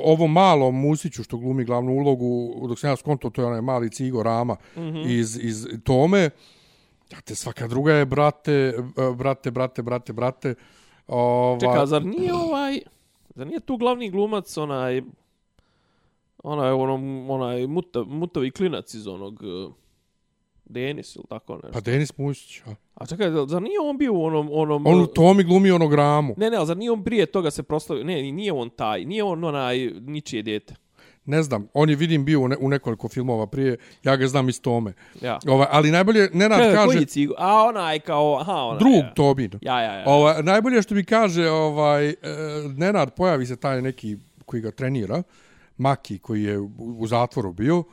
ovo malo Musiću što glumi glavnu ulogu, dok sam ja skonto, to je onaj mali cigo Rama mm. -hmm. iz, iz Tome. Ja te svaka druga je brate, uh, brate, brate, brate, brate. Ovaj, čeka, zar nije ovaj, zar nije tu glavni glumac onaj, onaj, ono, onaj muta, mutavi klinac iz onog uh, Denis ili tako nešto. Pa Denis Musić, a? A čekaj, zar nije on bio u onom... onom On u Tomi glumi onog Ramu. Ne, ne, ali zar nije on prije toga se proslavio? Ne, nije on taj, nije on onaj ničije djete. Ne znam, on je vidim bio u, ne, u nekoliko filmova prije, ja ga znam iz Tome. Ja. Ovaj, ali najbolje, Nenad Kaže, kaže, koji cigu? A onaj kao, aha, onaj. drug ja. Tobin. Ja, ja, ja. Ovaj, najbolje što mi kaže, ovaj, e, Nenad pojavi se taj neki koji ga trenira, Maki koji je u, zatvoru bio,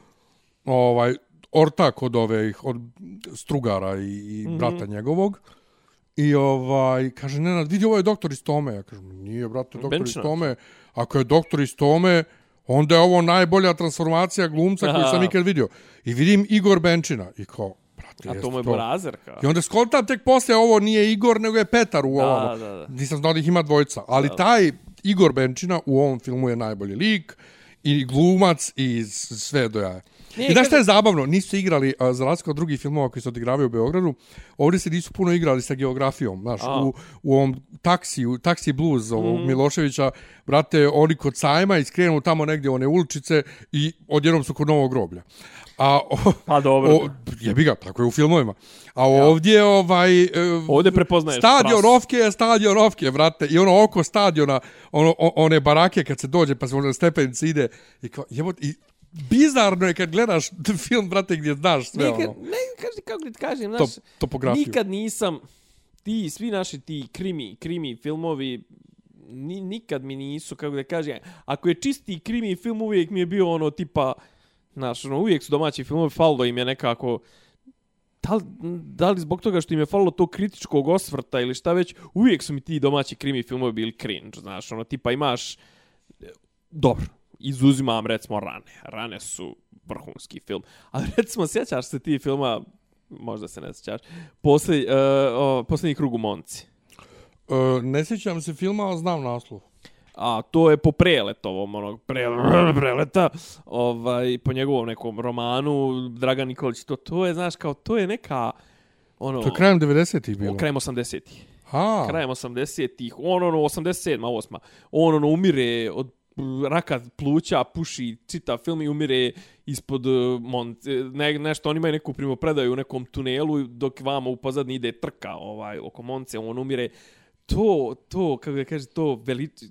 ovaj, ortak od ove, od Strugara i, i Mhm. mm -hmm. brata njegovog. I ovaj, kaže, Nenad, vidi, ovo je doktor iz Tome. Ja kažem, nije, brate, doktor Benčina. iz Tome. Ako je doktor iz Tome, onda je ovo najbolja transformacija glumca koju sam ikad vidio. I vidim Igor Benčina. I kao, brate, A to mu je Borazer, kao. I onda skontam tek posle ovo nije Igor, nego je Petar u Da, ovom. da, da. Nisam znao da ih ima dvojca. Ali taj Igor Benčina u ovom filmu je najbolji lik i glumac i sve do jaja. Nije, I znaš šta kaže- je zabavno? Nisu igrali, a, za razliku od drugih filmova koji se odigravaju u Beogradu, ovdje se nisu puno igrali sa geografijom. Znaš, A. u, u ovom taksi, u taksi blues ovog Mhm. Miloševića, brate, oni kod sajma iskrenu tamo negdje one uličice i odjednom su kod novog groblja. A, o, Pa dobro. O, jebi ga, tako je u filmovima. A ovdje ovaj... e, Ovdje prepoznaješ Stadion je stadion Rofke, vrate. I ono oko stadiona, ono, one barake kad se dođe pa se možda stepenici ide. I kao, jebo, i bizarno je kad gledaš film, brate, gdje znaš sve Nikad, ono. ne, kaži, kako ti kažem, znaš, topografiju. nikad nisam, ti, svi naši ti krimi, krimi filmovi, ni, nikad mi nisu, kako da kažem, ako je čisti krimi film, uvijek mi je bio ono tipa, znaš, ono, uvijek su domaći filmovi, falo im je nekako, da li, da li zbog toga što im je falilo to kritičkog osvrta ili šta već, uvijek su mi ti domaći krimi filmovi bili cringe, znaš, ono, tipa imaš, dobro, izuzimam recimo Rane. Rane su vrhunski film. Ali recimo, sjećaš se ti filma, možda se ne sjećaš, posljednji, uh, eh, o, posljednji krug u Monci. Uh, ne sjećam se filma, ali znam naslov. A to je po preletovom onog pre, preleta, ovaj, po njegovom nekom romanu, Dragan Nikolić, to, to je, znaš, kao, to je neka, ono, To je krajem 90-ih bilo. krajem 80-ih. A, krajem 80-ih, on ono 87 8 on ono umire od uh, raka pluća, puši čita film i umire ispod uh, mont, ne, nešto, oni imaju neku primopredaju u nekom tunelu dok vama u pozadini ide trka ovaj, oko Monce, on umire to, to, kako da kaže, to velič,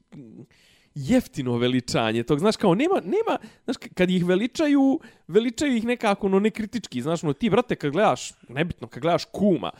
jeftino veličanje tog, znaš, kao nema, nema, znaš, kad ih veličaju, veličaju ih nekako, no nekritički, znaš, no ti, brate, kad gledaš, nebitno, kad gledaš kuma,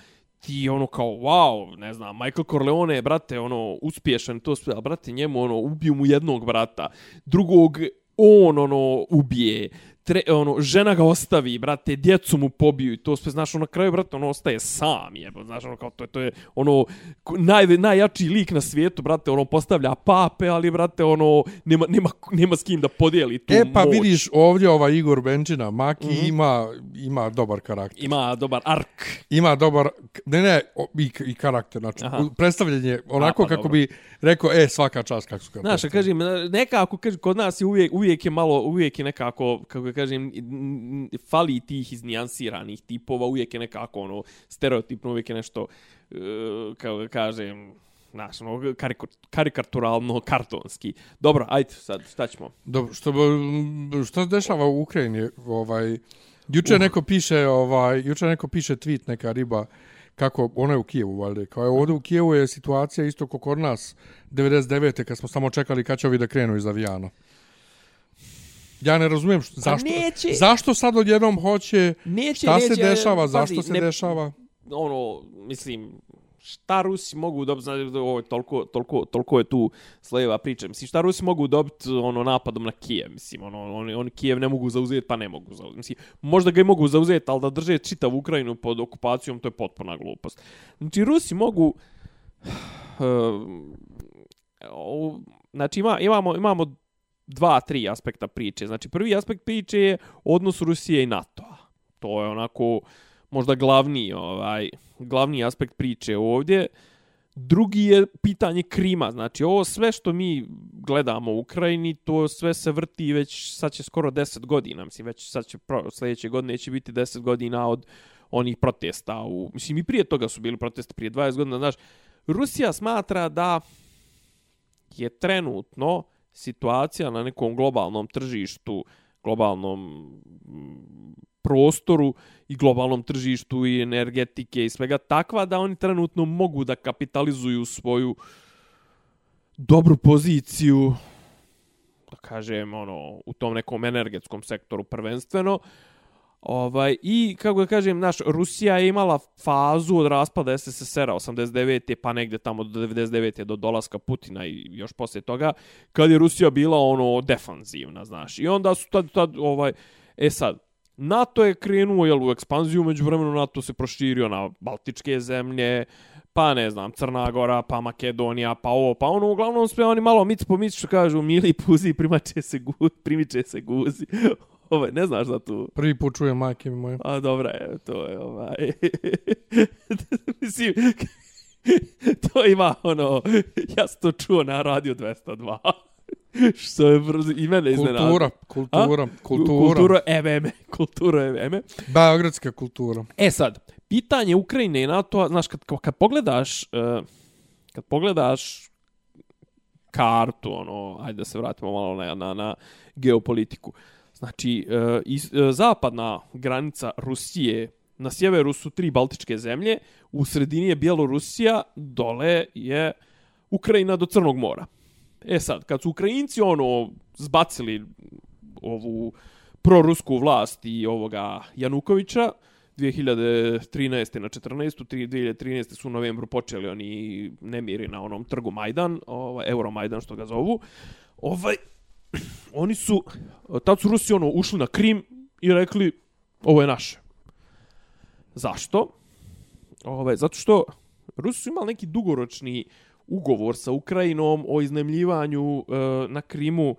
ti ono kao, wow, ne znam, Michael Corleone, brate, ono, uspješan, to sve, ali, brate, njemu, ono, ubiju mu jednog brata, drugog, on, ono, ubije, tre, ono, žena ga ostavi, brate, djecu mu pobiju i to sve, znaš, ono, na kraju, brate, ono, ostaje sam, jebo, znaš, ono, kao, to je, to je, ono, naj, najjači lik na svijetu, brate, ono, postavlja pape, ali, brate, ono, nema, nema, nema s kim da podijeli tu E pa moć. vidiš ovdje ovaj Igor Benčina, Maki Mhm. ima, ima dobar karakter. Ima dobar ark. Ima dobar, ne ne, o, i, i karakter, znači Aha. predstavljanje onako A, pa, kako dobro. bi rekao, e, svaka čast kako su ga Znaš, kažem, nekako, kažem, kod nas je uvijek, uvijek je malo, uvijek je nekako, kako kažem, fali tih iznijansiranih tipova, uvijek je nekako, ono, stereotipno, uvijek je nešto, e, kako ga kažem, znaš, ono, karikaturalno, kartonski. Dobro, ajde, sad, šta ćemo? Dobro, što, što se dešava u Ukrajini, ovaj, juče neko piše, ovaj, juče neko piše tweet, neka riba, kako, ona je u Kijevu, valjda, kao je ovdje u Kijevu je situacija isto kao kod nas, 99. kad smo samo čekali kad će ovi da krenu iz avijana. Ja ne razumijem što, zašto, neće. zašto sad odjednom hoće, Neće, šta se neće, dešava, pazi, zašto se ne- dešava? ono, mislim, šta Rusi mogu dobiti, znači, ovo toliko, toliko, toliko je tu slejeva priča, mislim, šta Rusi mogu dobiti ono, napadom na Kijev, mislim, ono, oni, oni Kijev ne mogu zauzeti, pa ne mogu zauzeti, mislim, možda ga i mogu zauzeti, ali da drže čitav Ukrajinu pod okupacijom, to je potpuna glupost. Znači, Rusi mogu, uh, znači, ima, imamo, imamo dva, tri aspekta priče. Znači, prvi aspekt priče je odnos Rusije i NATO-a. To je onako možda glavni, ovaj, glavni aspekt priče ovdje. Drugi je pitanje Krima. Znači, ovo sve što mi gledamo u Ukrajini, to sve se vrti već, sad će skoro 10 godina. Mislim, već sad će, sljedeće godine će biti 10 godina od onih protesta. U, mislim, i prije toga su bili protesti, prije 20 godina. Znaš, Rusija smatra da je trenutno situacija na nekom globalnom tržištu, globalnom mm, prostoru i globalnom tržištu i energetike i svega takva da oni trenutno mogu da kapitalizuju svoju dobru poziciju da kažem ono u tom nekom energetskom sektoru prvenstveno Ovaj, I, kako da kažem, naš, Rusija je imala fazu od raspada SSSR-a 89. pa negde tamo do 99. do dolaska Putina i još poslije toga, kad je Rusija bila ono defanzivna, znaš. I onda su tad, tad ovaj, e sad, NATO je krenuo jel, u ekspanziju, među vremenu NATO se proširio na Baltičke zemlje, pa ne znam, Crna Gora, pa Makedonija, pa ovo, pa ono, uglavnom sve oni malo mic po mic, što kažu, mili puzi, primače se, guzi, primiče se guzi. Ovaj, ne znaš za tu Prvi put čujem majke mi moje. A dobra je, to je ovaj... Mislim, to ima ono, ja sam to čuo na radio 202. Što je brzo, i mene iznenadilo. Kultura, kultura, A? kultura. Kultura MM, kultura MM. Beogradska kultura. E sad, pitanje Ukrajine i NATO, znaš, kad, kad pogledaš, uh, kad pogledaš kartu, ono, ajde da se vratimo malo na, na, na geopolitiku. Znači, e, iz, e, zapadna granica Rusije, na sjeveru su tri baltičke zemlje, u sredini je Bjelorusija, dole je Ukrajina do Crnog mora. E sad, kad su Ukrajinci ono zbacili ovu prorusku vlast i ovoga Janukovića 2013. na 14. 2013. su u novembru počeli oni nemiri na onom trgu Majdan, ovaj Euromajdan što ga zovu. Ovaj oni su tad su Rusi ono ušli na Krim i rekli ovo je naše. Zašto? Ove, zato što Rusi su imali neki dugoročni ugovor sa Ukrajinom o iznemljivanju e, na Krimu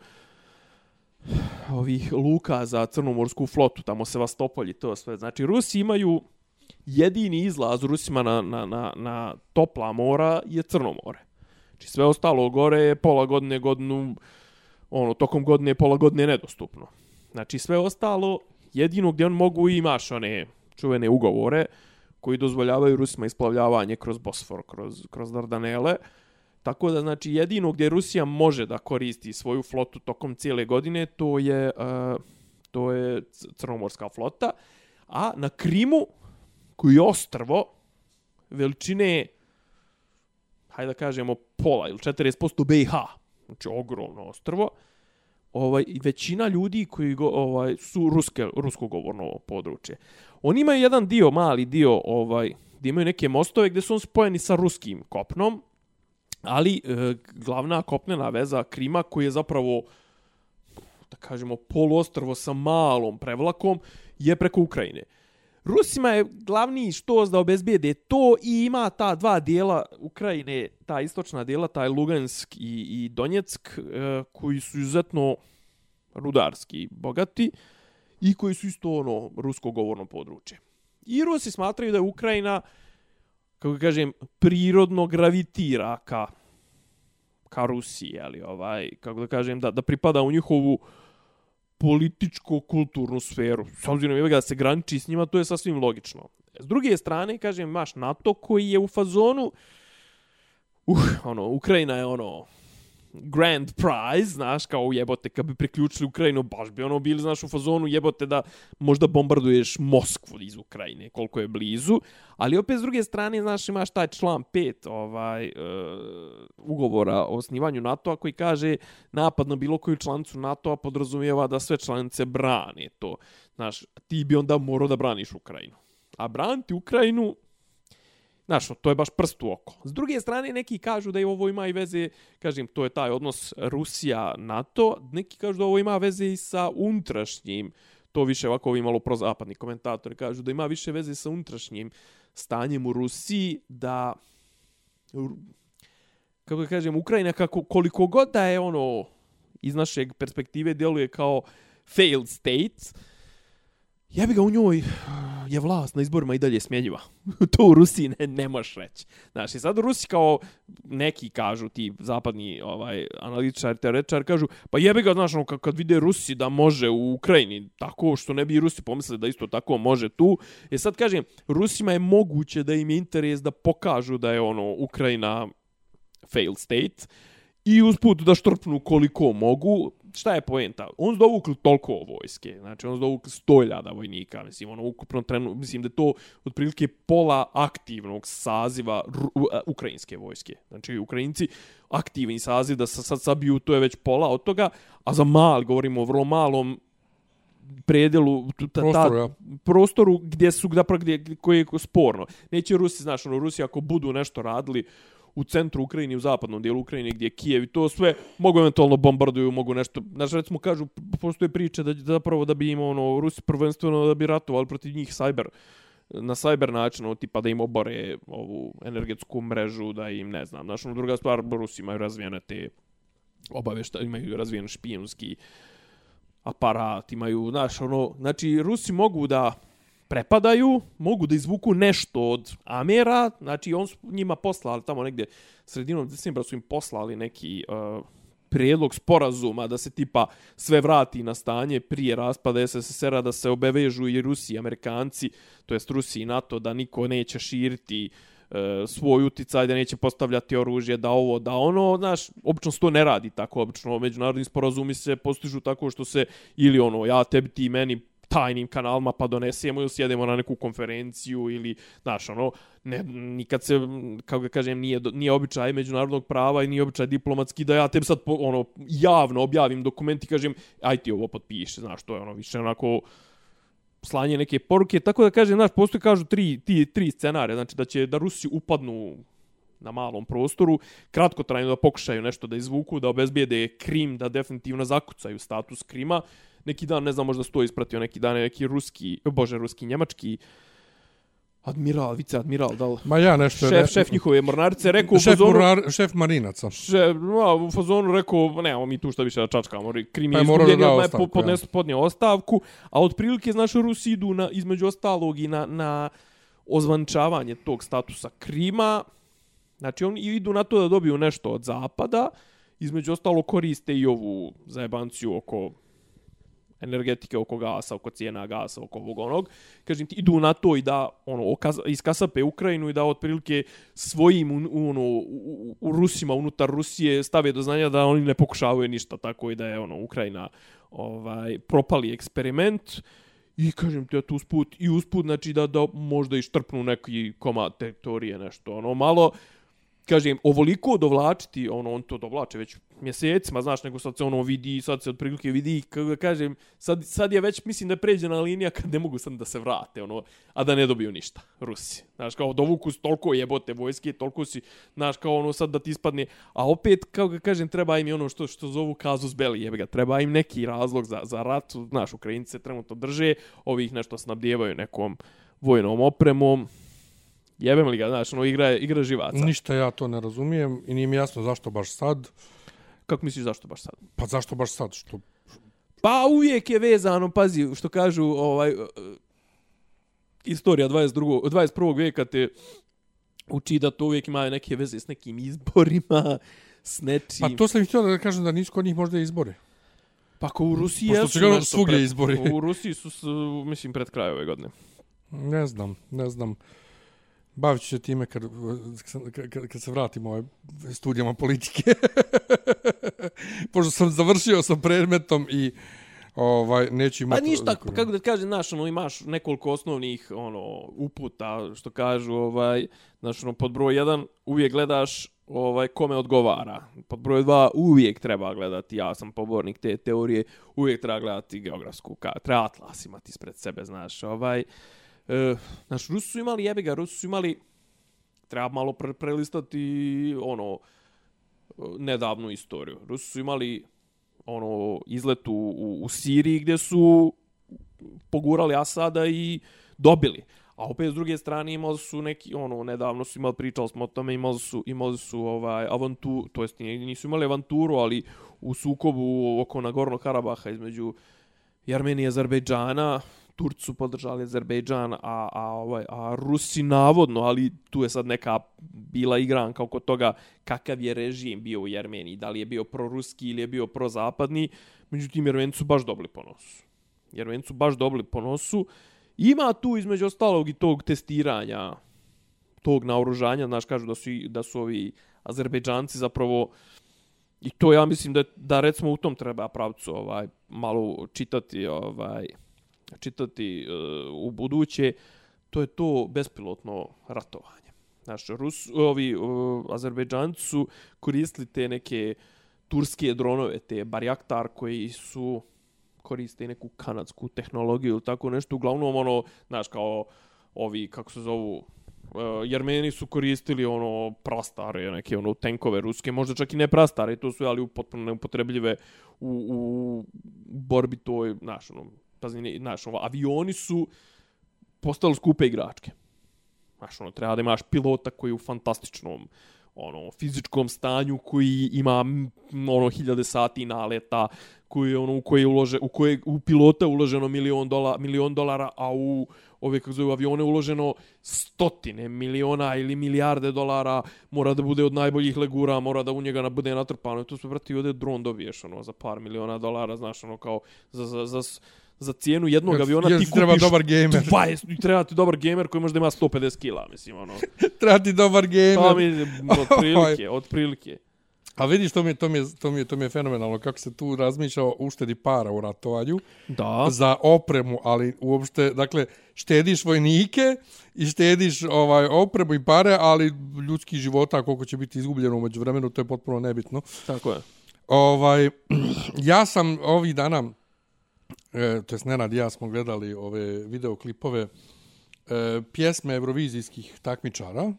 ovih luka za crnomorsku flotu, tamo Sevastopolj i to sve. Znači, Rusi imaju jedini izlaz Rusima na, na, na, na topla mora je Crno more. Znači, sve ostalo gore je pola godine, godinu, ono, tokom godine pola godine nedostupno. Znači, sve ostalo, jedino gdje on mogu imaš one čuvene ugovore koji dozvoljavaju Rusima isplavljavanje kroz Bosfor, kroz, kroz Dardanele. Tako da, znači, jedino gdje Rusija može da koristi svoju flotu tokom cijele godine, to je, uh, to je crnomorska flota. A na Krimu, koji je ostrvo, veličine, hajde da kažemo, pola ili 40% BiH, znači ogromno ostrvo, ovaj, i većina ljudi koji go, ovaj, su ruske, rusko govorno područje. Oni imaju jedan dio, mali dio, ovaj, gdje imaju neke mostove gdje su on spojeni sa ruskim kopnom, ali e, glavna kopnena veza Krima koji je zapravo da kažemo, poluostrvo sa malom prevlakom je preko Ukrajine. Rusima je glavni štos da obezbijede to i ima ta dva dijela Ukrajine, ta istočna dijela, taj Lugansk i, i Donjeck, e, koji su izuzetno rudarski bogati i koji su isto ono rusko govorno područje. I Rusi smatraju da je Ukrajina, kako kažem, prirodno gravitira ka, ka Rusiji, ali ovaj, kako da kažem, da, da pripada u njihovu političko-kulturnu sferu. S obzirom da se graniči s njima, to je sasvim logično. S druge strane, kažem, imaš NATO koji je u fazonu, uh, uh, ono, Ukrajina je ono, grand prize, znaš, kao jebote, kad bi priključili Ukrajinu, baš bi ono bili, znaš, u fazonu jebote da možda bombarduješ Moskvu iz Ukrajine, koliko je blizu, ali opet s druge strane, znaš, imaš taj član 5 ovaj, e, ugovora o osnivanju NATO-a koji kaže napad na bilo koju članicu NATO-a podrazumijeva da sve članice brane to. Znaš, ti bi onda morao da braniš Ukrajinu. A braniti Ukrajinu, Znaš, to je baš prst u oko. S druge strane, neki kažu da je ovo ima i veze, kažem, to je taj odnos Rusija-NATO, neki kažu da ovo ima veze i sa unutrašnjim, to više ovako ovi malo prozapadni komentatori kažu da ima više veze sa unutrašnjim stanjem u Rusiji, da, kako da kažem, Ukrajina kako, koliko god da je ono, iz našeg perspektive djeluje kao failed state, ja bi ga u njoj je vlast na izborima i dalje smjenjiva. to u Rusiji ne, ne možeš reći. Znaš, i sad u Rusiji kao neki kažu, ti zapadni ovaj, analitičar, teoretičar, kažu, pa jebi ga, znaš, ono, kad vide Rusi da može u Ukrajini, tako što ne bi Rusi pomislili da isto tako može tu. E sad kažem, Rusima je moguće da im je interes da pokažu da je ono Ukrajina failed state i usput da štrpnu koliko mogu, šta je poenta? On su dovukli toliko vojske, znači on su dovukli stoljada vojnika, mislim, ono, ukupno trenu, mislim da to otprilike pola aktivnog saziva ukrajinske vojske. Znači, Ukrajinci aktivni saziv da sad sabiju, to je već pola od toga, a za mal, govorimo o vrlo malom predelu ta, ta, prostoru, ja. prostoru gdje su da gdje koji je sporno. Neće Rusi, znaš, ono Rusi ako budu nešto radili u centru Ukrajine u zapadnom dijelu Ukrajine gdje je Kijev i to sve mogu eventualno bombarduju, mogu nešto. Znači recimo kažu postoje priče da zapravo da bi im ono Rusi prvenstveno da bi ratovali protiv njih cyber na cyber način, ono, tipa da im obore ovu energetsku mrežu, da im ne znam. Znači, ono, druga stvar, Rusi imaju razvijene te obavešta, imaju razvijen špijunski aparat, imaju, znaš, ono, znači, Rusi mogu da prepadaju, mogu da izvuku nešto od Amera, znači on su njima poslali tamo negdje sredinom decembra su im poslali neki uh, prijedlog sporazuma da se tipa sve vrati na stanje prije raspada SSSR-a, da se obevežu i Rusi i Amerikanci, to jest Rusi i NATO, da niko neće širiti uh, svoj uticaj, da neće postavljati oružje, da ovo, da ono, znaš, obično se to ne radi tako, obično međunarodni sporazumi se postižu tako što se ili ono, ja tebi ti meni tajnim kanalima pa donesemo ili sjedemo na neku konferenciju ili, znaš, ono, ne, nikad se, kako ga kažem, nije, nije običaj međunarodnog prava i nije običaj diplomatski da ja tebi sad, ono, javno objavim dokument i kažem, aj ti ovo potpiše, znaš, to je ono, više onako, slanje neke poruke, tako da kažem, znaš, postoji, kažu, tri, ti, tri scenarija, znači da će, da Rusi upadnu na malom prostoru, kratko trajno da pokušaju nešto da izvuku, da obezbijede Krim, da definitivno zakucaju status Krima, neki dan, ne znam, možda sto ispratio neki dan, neki ruski, bože, ruski, njemački, Admiral, vice admiral, da li? Ma ja nešto... Šef, šef njihove mornarice, rekao šef u fazonu... Morar, šef marinaca. Šef, no, u fazonu rekao, ne, mi tu šta više da čačkamo, krim je pa izgubljen, da je podnes, ja. podnio ostavku, a otprilike, znaš, Rusi idu na, između ostalog i na, na ozvančavanje tog statusa Krima, znači oni idu na to da dobiju nešto od zapada, između ostalo koriste i ovu zajebanciju oko energetike oko gasa, oko cijena gasa, oko ovog onog. Kažem ti, idu na to i da ono, iskasape Ukrajinu i da otprilike svojim ono, u, u, Rusima unutar Rusije stave do znanja da oni ne pokušavaju ništa tako i da je ono Ukrajina ovaj propali eksperiment. I kažem ti, tu usput, i usput, znači da, da možda i štrpnu neki komad teritorije, nešto, ono, malo, kažem, ovoliko dovlačiti, ono, on to dovlače već mjesecima, znaš, nego sad se ono vidi, sad se otprilike vidi, kako kažem, sad, sad je već, mislim da je pređena linija kad ne mogu sad da se vrate, ono, a da ne dobiju ništa, Rusi. Znaš, kao dovuku su toliko jebote vojske, toliko si, znaš, kao ono sad da ti ispadne, a opet, kao ga kažem, treba im i ono što što zovu kazus beli, jebe ga, treba im neki razlog za, za rat, znaš, Ukrajinci se trenutno drže, ovih nešto snabdjevaju nekom vojnom opremom, Jebem li ga, znaš, ono, igra, igra živaca. Ništa ja to ne razumijem i nije mi jasno zašto baš sad. Kako misliš zašto baš sad? Pa zašto baš sad? Što... Pa uvijek je vezano, pazi, što kažu, ovaj, uh, istorija 22. 21. vijeka te uči da to uvijek ima neke veze s nekim izborima, s nečim. Pa to sam htio da kažem da nisu kod njih možda izbore. Pa ko u Rusiji Pošto jesu su ga nešto svugdje izbori. U Rusiji su, s- mislim, pred kraj ove godine. Ne znam, ne znam. Bavit ću se time kad, kad, kad, kad se vratim ove studijama politike. Pošto sam završio sa predmetom i ovaj neću Pa imati... ništa, kako da kažem, znaš, ono, imaš nekoliko osnovnih ono, uputa, što kažu, ovaj, znaš, ono, pod broj 1 uvijek gledaš ovaj kome odgovara. Pod broj 2 uvijek treba gledati, ja sam pobornik te teorije, uvijek treba gledati geografsku, ka, treba atlas imati ispred sebe, znaš, ovaj, e, znaš, Rusi su imali jebiga, Rusi su imali, treba malo pre, prelistati, ono, nedavnu istoriju. Rusi su imali ono izlet u, u, u Siriji gdje su pogurali Asada i dobili. A opet s druge strane imali su neki ono nedavno su imali pričali smo o tome imali su imali su ovaj avantu to jest nisu imali avanturu ali u sukobu oko Nagorno Karabaha između Armenije i Azerbejdžana Turci su podržali Azerbejdžan, a, a, ovaj, a Rusi navodno, ali tu je sad neka bila igranka oko toga kakav je režim bio u Jermeniji, da li je bio proruski ili je bio prozapadni, međutim Jermenci su baš dobili po nosu. Jermenci su baš dobili po nosu. Ima tu između ostalog i tog testiranja, tog naoružanja, znaš, kažu da su, i- da su ovi Azerbejdžanci zapravo I to ja mislim da da recimo u tom treba pravcu ovaj malo čitati ovaj čitati uh, u buduće to je to bespilotno ratovanje. Znaš, Rus, ovi uh, Azerbejdžanci su koristili te neke turske dronove, te Barjaktar koji su koriste i neku kanadsku tehnologiju ili tako nešto. Uglavnom, ono, znaš, kao ovi, kako se zovu, Uh, Jermeni su koristili ono prastare neke ono tenkove ruske, možda čak i ne prastare, to su ali potpuno neupotrebljive u, u borbi toj, znaš, ono, pazi, ne- znaš, ovo, avioni su postali skupe igračke. Znaš, ono, treba da imaš pilota koji je u fantastičnom ono fizičkom stanju koji ima ono hiljade sati naleta koji je ono u koje ulože u koje u pilota uloženo milion dola, milion dolara a u ove kako zove avione uloženo stotine miliona ili milijarde dolara mora da bude od najboljih legura mora da u njega na- bude natrpano tu se brati ode dron dobiješ ono za par miliona dolara znaš ono kao za za za, za cijenu jednog aviona ti kupiš treba dobar gamer? 20, i treba ti dobar gamer koji možda ima 50 kila, mislim, ono. Treba ti dobar gamer. Pa mi, otprilike, otprilike. A vidiš, to mi, je, to, mi je, to, mi je, to mi je fenomenalno kako se tu razmišlja o uštedi para u ratovanju Da. za opremu, ali uopšte, dakle, štediš vojnike i štediš ovaj opremu i pare, ali ljudski života koliko će biti izgubljeno umeđu vremenu, to je potpuno nebitno. Tako je. Ovaj, ja sam ovih dana, e, to jest Nenad i ja smo gledali ove videoklipove e, pjesme evrovizijskih takmičara.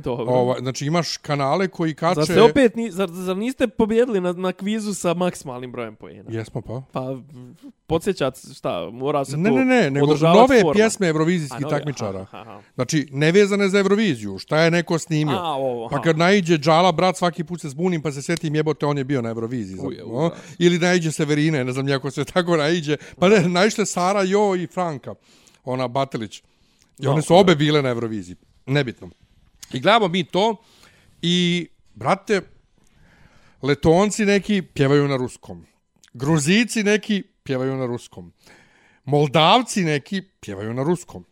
Dobro. Ovaj, znači imaš kanale koji kače... Zar ste opet, ni, zar, zar niste pobjedili na, na kvizu sa maksimalnim brojem pojena? Jesmo pa. Pa, podsjećat, šta, mora se Ne, to ne, ne, nego održavat nove forma. pjesme evrovizijskih takmičara. aha, aha. Znači, nevezane za Euroviziju, šta je neko snimio. A, ovo, pa aha. kad naiđe Džala, brat, svaki put se zbunim, pa se sjetim jebote, on je bio na Euroviziji. Uje, Uje, užas. Ili naiđe Severine, ne znam, jako se tako naiđe. Pa ne, naište Sara, Jo i Franka, ona Batelić. I one su obe bile na Euroviziji. Nebitno. I gledamo mi to i, brate, Letonci neki pjevaju na ruskom. Gruzici neki pjevaju na ruskom. Moldavci neki pjevaju na ruskom.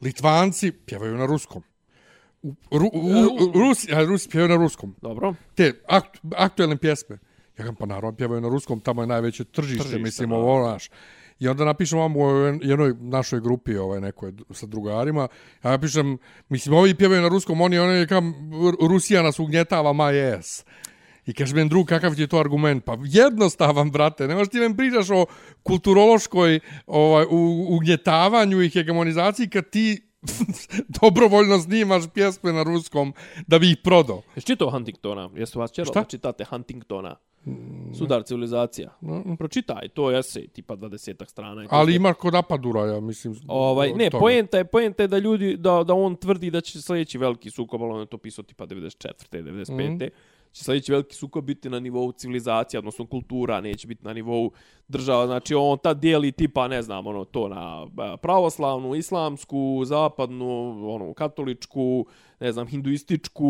Litvanci pjevaju na ruskom. U, ru, u, u, Rusi, a, Rusi pjevaju na ruskom. Dobro. Te akt, aktuelne pjesme. Ja kažem, pa naravno pjevaju na ruskom, tamo je najveće tržište, Tržište, mislim, da. ovo, znaš. I onda napišem vam u jednoj našoj grupi, ovaj, nekoj sa drugarima, ja napišem, mislim, ovi pjevaju na ruskom, oni, oni, kam, Rusija nas ugnjetava, my ass. I kaže meni drug, kakav ti je to argument? Pa jednostavan, brate, ne možeš ti meni pričaš o kulturološkoj ovaj, u, ugnjetavanju i hegemonizaciji kad ti dobrovoljno snimaš pjesme na ruskom da bi ih prodao. Jesi čitao Huntingtona? Jesu vas čero Šta? da čitate Huntingtona? Sudar civilizacija. Pročitaj, to je esej, tipa 20 strana. Ali ima kod Apadura, ja mislim. Ovaj, ne, toga. poenta je, poenta je da ljudi, da, da on tvrdi da će sljedeći veliki sukob, ali on je to pisao tipa 94. 95. Mm će sljedeći veliki sukob biti na nivou civilizacije, odnosno kultura, neće biti na nivou država. Znači, on ta dijeli tipa, ne znam, ono, to na pravoslavnu, islamsku, zapadnu, ono, katoličku, ne znam, hinduističku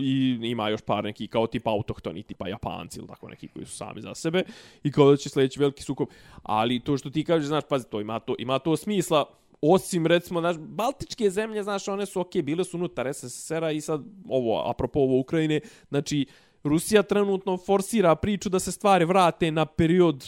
i ima još par neki kao tipa autohtoni, tipa japanci ili tako neki koji su sami za sebe i kao da će sljedeći veliki sukob. Ali to što ti kažeš, znaš, pazi, to ima to, ima to smisla, osim recimo naš baltičke zemlje znaš one su okej okay, bile su unutar SSSR-a i sad ovo apropo ovo Ukrajine znači Rusija trenutno forsira priču da se stvari vrate na period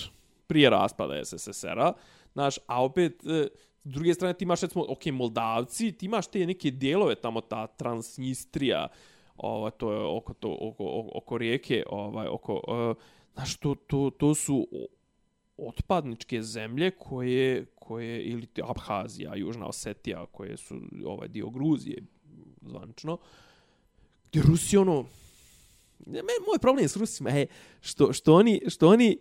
prije raspada SSSR-a znaš a opet e, s druge strane ti imaš recimo okej okay, Moldavci ti imaš te neke dijelove tamo ta Transnistrija ovaj to je oko to oko oko, oko rijeke ovaj oko uh, znaš to to to su otpadničke zemlje koje koje ili Abhazija, Južna Osetija, koje su ovaj dio Gruzije zvanično. Gdje Rusi ono ne, moj problem je s Rusima je što, što oni što oni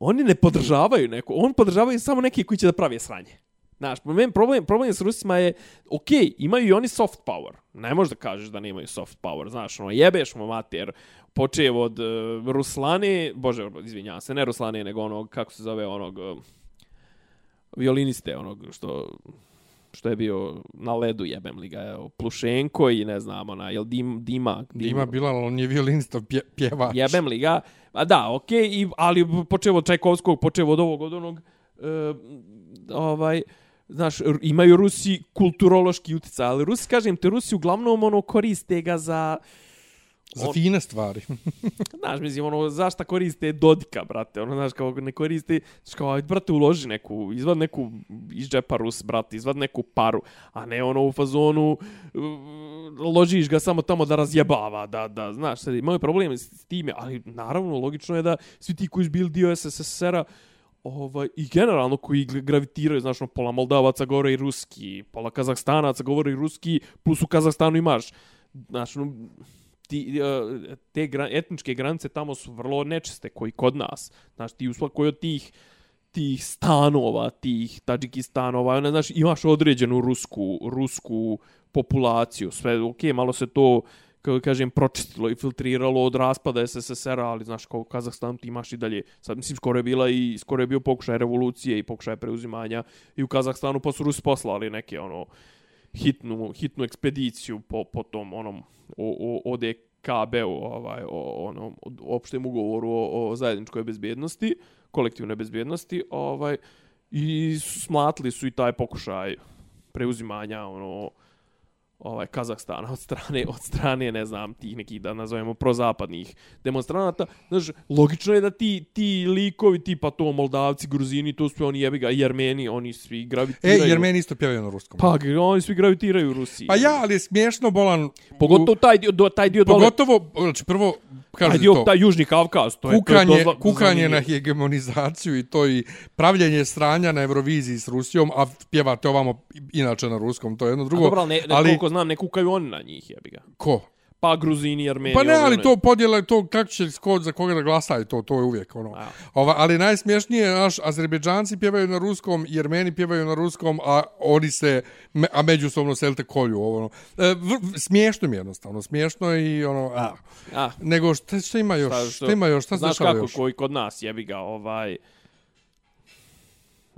oni ne podržavaju neko, on podržavaju samo neki koji će da pravi sranje. Znaš, problem, problem, problem s Rusima je, ok, imaju i oni soft power. Ne možeš da kažeš da nemaju soft power. Znaš, ono, jebeš mu mater, počev od uh, Ruslane, bože, izvinjavam se, ne Ruslane, nego onog, kako se zove, onog, uh, violiniste, onog što što je bio na ledu jebem li ga, evo, Plušenko i ne znam, ona, jel Dim, Dima? Dima, Dima bila, ali on je violinista, pje, pjevač. Jebem li ga, a da, okej, okay, i, ali počeo od Čajkovskog, počeo od ovog, od onog, uh, ovaj, znaš, imaju Rusi kulturološki utjecaj, ali Rusi, kažem te, Rusi uglavnom ono koriste ga za... Za on, fine stvari. znaš, mislim, ono, zašta koriste Dodika, brate, ono, znaš, kao ne koriste, znaš, kao, brate, uloži neku, izvad neku iz džepa Rus, brate, izvad neku paru, a ne ono u fazonu, ložiš ga samo tamo da razjebava, da, da, znaš, sad, imaju probleme s time, ali, naravno, logično je da svi ti koji su bili dio SSSR-a, ovaj, i generalno koji gravitiraju, znaš, ono, pola Moldavaca govore i ruski, pola Kazahstanaca govore i ruski, plus u Kazahstanu imaš, znaš, no, ti, e, te gran, etničke granice tamo su vrlo nečiste, koji kod nas. Znaš, ti u svakoj od tih tih stanova, tih Tadžikistanova, ne znaš, imaš određenu rusku, rusku populaciju, sve, ok, malo se to, kako kažem, pročistilo i filtriralo od raspada SSSR-a, ali znaš, kao Kazahstan ti imaš i dalje, sad mislim, skoro je bila i, skoro je bio pokušaj revolucije i pokušaj preuzimanja i u Kazahstanu pa su Rusi poslali neke, ono, hitnu, hitnu ekspediciju po, po tom, onom, o, o, ODKB-u, ovaj, o, onom, o opštem ugovoru o, o zajedničkoj bezbjednosti, kolektivnoj bezbjednosti, ovaj, i smatli su i taj pokušaj preuzimanja, ono, ovaj Kazahstana od strane od strane ne znam tih nekih da nazovemo prozapadnih demonstranata. Znači logično je da ti ti likovi tipa to Moldavci Gruzini to su oni jebi ga Jermeni oni svi gravitiraju. E Jermeni isto pjevaju na ruskom. Pa oni svi gravitiraju u Rusiji. Pa ja ali je smiješno bolan pogotovo taj dio do, taj dio dole. Pogotovo znači prvo kaže taj dio, to. taj južni Kavkaz to kukanje, je to je kukanje na hegemonizaciju i to i pravljenje stranja na Euroviziji s Rusijom a pjevate ovamo inače na ruskom to je jedno drugo a dobro, ne, ne, ali znam, ne kukaju oni na njih, jebi ga. Ko? Pa Gruzini, Armeniji. Pa ne, ali to podjela, to kako će skod za koga da glasaju, to, to je uvijek ono. Ova, ali najsmješnije je naš, Azerbejdžanci pjevaju na ruskom, Jermeni pjevaju na ruskom, a oni se, a međusobno selte kolju. Ono. E, v, smiješno mi jednostavno, smiješno i ono, a. a. Nego šta, šta ima još? Šta, šta ima još? Šta znaš kako još? koji kod nas jebi ga, ovaj,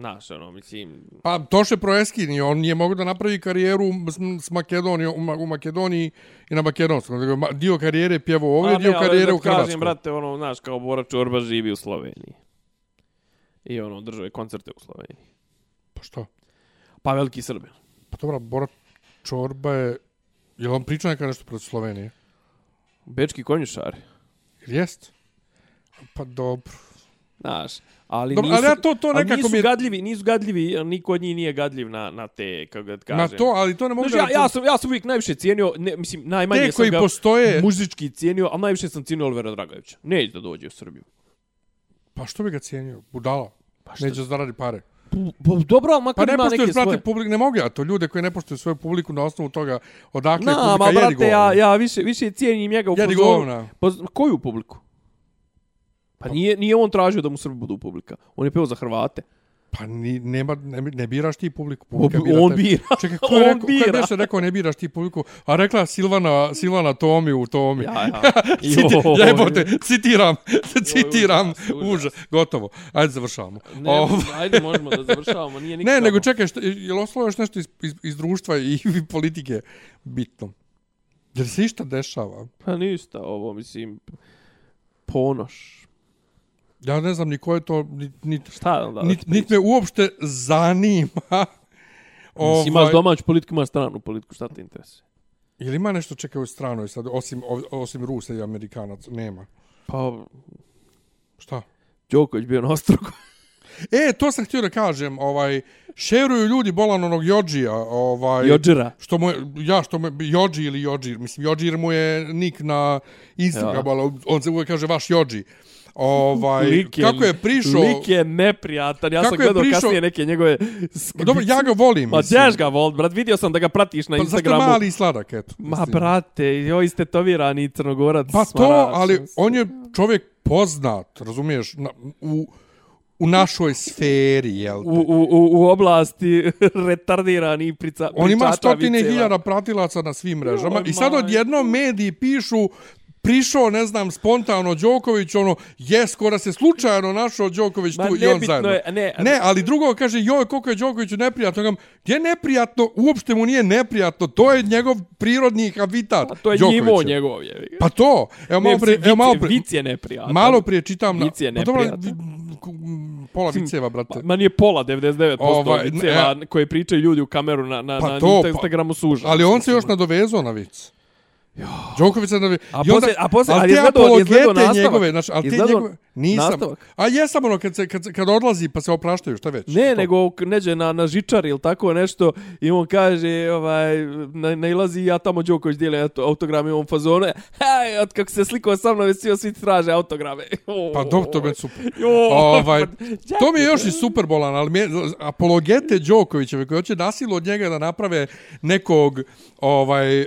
Znaš, ono, mislim... Pa, Toše Proeskin, on nije mogu da napravi karijeru s, s Makedonijom, u, Makedoniji i na Makedonskom. Dio karijere pjevo ovdje, dio karijere u Hrvatskoj. Kažem, brate, ono, znaš, kao Bora Čorba živi u Sloveniji. I ono, držuje koncerte u Sloveniji. Pa što? Pa veliki Srbin. Pa dobro, Bora Čorba je... Je li on priča neka nešto protiv Slovenije? Bečki konjušari. Jest? Pa dobro. Znaš, ali Dobro, nisu, ali ja to- to nekako nisu mi je- gadljivi, nisu gadljivi, niko od njih nije gadljiv na, na te, kako ga kažem. Na to, ali to ne mogu Znači, da... ja, ja, sam, ja sam uvijek najviše cijenio, ne, mislim, najmanje Te sam koji ga postoje- muzički cijenio, ali najviše sam cijenio Olivera Dragovića. Neće da dođe u Srbiju. Pa što bi ga cijenio? Budala. Pa šta- Neće zaradi pare. Pa, dobro, ali Pa makar ne ima poštuješ, neke brate, svoje... publik, ne mogu ja to. Ljude koji ne poštuju svoju publiku na osnovu toga odakle je Na, ma, publika jedi brate, ja, govna. ja više, više cijenim njega u Jedi govna. Pa, z- koju publiku? Pa nije, nije on tražio da mu Srbi budu publika. On je peo za Hrvate. Pa ni, nema, ne, ne biraš ti publiku. publika On- bira on bira. Čekaj, ko je On rekao, ko je bira. beše rekao ne biraš ti publiku? A rekla Silvana, Silvana Tomi u Tomi. Ja, ja. Citi, jebote, citiram, citiram, užas. užas, gotovo. Ajde, završavamo. Ne, Ovo- ajde, možemo da završavamo. Nije nikako. Ne, nego čekaj, šta, je li ostalo još nešto iz, iz, iz društva i, i politike bitno? Jer se išta dešava? Pa ništa, ovo, mislim, ponoš. Ja ne znam ni ko je to, ni, ni, Šta da da nit, ti nit me uopšte zanima. Ovaj... Imaš domaću politiku, imaš stranu politiku, šta te interesuje? Jel ima nešto čekaj u stranoj sad, osim, osim Rusa i Amerikanaca? Nema. Pa, Šta? Đoković bio na ostrogu. E, to sam htio da kažem, ovaj, šeruju ljudi bolan onog Jođija, ovaj, Jođera. što mu je, ja što mu je, Jođi ili Jođir, mislim, Jođir mu je nik na Instagramu, ali on se uvijek kaže vaš Jođi. Ovaj, Lik je- kako je prišao... Lik je neprijatan. Ja sam gledao prišao- kasnije neke njegove... Pa Dobro, ja ga volim, Ma dješ ga vol, brat, vidio sam da ga pratiš na Pa Instagramu. mali i sladak, eto. Ma brate, joj ste tovirani crnogorac. Pa to, smarač. ali on je čovjek poznat, razumiješ, na, u, u našoj sferi, jel te? U, u, u, oblasti retardirani prica, On ima stotine hiljada pratilaca na svim mrežama Joj, i sad maj. odjednom mediji pišu prišao, ne znam, spontano Đoković, ono, je, skoro se slučajno našao Đoković Ma tu i on zajedno. je, ne, ne, ali drugo kaže, joj, koliko je Đokoviću neprijatno. Gam, gdje je neprijatno? Uopšte mu nije neprijatno. To je njegov prirodni habitat. A to je Đokovićev. nivo njegov. Je. Pa to. Evo malo prije, evo malo prije, Vic je neprijatan. malo prije čitam na... Vic je pa dobro, k- m, pola viceva, brate. Ma nije pola, 99% Ovaj, viceva ne, koje pričaju ljudi u kameru na, na, Pa na to, pa- Instagramu suža. Ali on se još nadovezao na vic. Đoković se nadovezao. A poslije- a poslije- ali je te izgledao- je apologete nastavak. njegove, znači, ali Izgledao njegove, nisam. nastavak. A jesam ono, kad, se, kad, kad odlazi pa se opraštaju, šta već? Ne, To. nego neđe na, na žičar ili tako nešto i on kaže, ovaj, na, nailazi ja tamo Đoković dijeli auto- autogram i on fazone, hej, od kako se slikao sa mnom, svi, svi traže autograme. Pa dobro, to je super. Ovaj, to mi je još i superbolan, ali mi je, apologete Đokovićeve koji hoće nasilu od njega da naprave nekog ovaj, uh,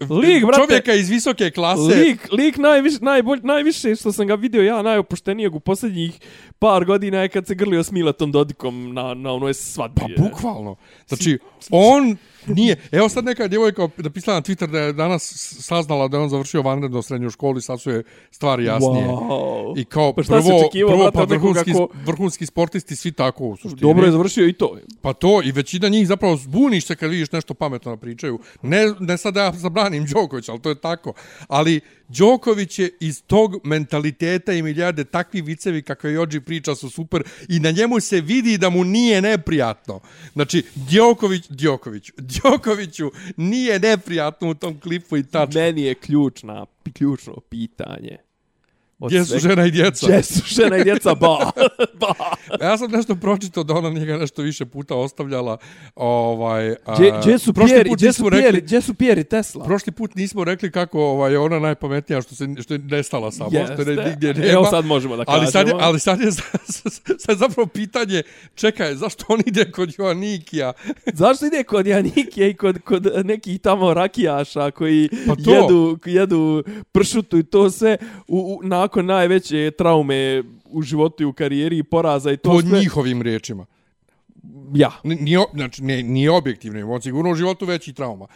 uh, Lik, brate. čovjeka iz visoke klase. Lik, lik najviše, najbolj, najviše što sam ga vidio ja najopuštenijeg u posljednjih par godina je kad se grlio s Milatom Dodikom na, na onoj svadbi. Pa bukvalno. Znači, on nije... Evo sad neka djevojka napisala na Twitter da je danas saznala da je on završio vanredno srednju školu i sad su je stvari jasnije. Wow. I kao Pa prvo, očekivao, prvo pa vrhunski, ko- vrhunski sportisti, svi tako u suštini. Dobro je završio i to. Pa to, i većina njih zapravo zbuniš se kad vidiš nešto pametno na pričaju. Ne, ne sad da ja zabranim Đoković, ali to je tako. Ali Đoković je iz tog mentaliteta i milijarde takvi vicevi kakve Jođi priča su super i na njemu se vidi da mu nije neprijatno. Znači, Đoković, Đokoviću, Đokoviću nije neprijatno u tom klipu i tačno. Meni je ključna, ključno pitanje. Od Gdje su žena i djeca? Gdje su žena i djeca? Ba. ba. Ja sam nešto pročitao da ona njega nešto više puta ostavljala. Ovaj, Gdje, su Pierre, gdje su rekli- Pierre, gdje su Pierre i Tesla? Prošli put nismo rekli kako ovaj, ona najpametnija što se što je nestala samo, što je nigdje nema. Evo sad možemo da ali sad je, kažemo. ali sad je, sad je zapravo pitanje, čekaj, zašto on ide kod Joannikija? Zašto ide kod Janike i kod, kod nekih tamo rakijaša koji Pa to. jedu, jedu pršutu i to sve u, u, nakon najveće traume u životu i u karijeri i poraza i to Po sve. njihovim riječima. Ja. Nije, znači, ne, nije objektivno, on sigurno u životu veći trauma.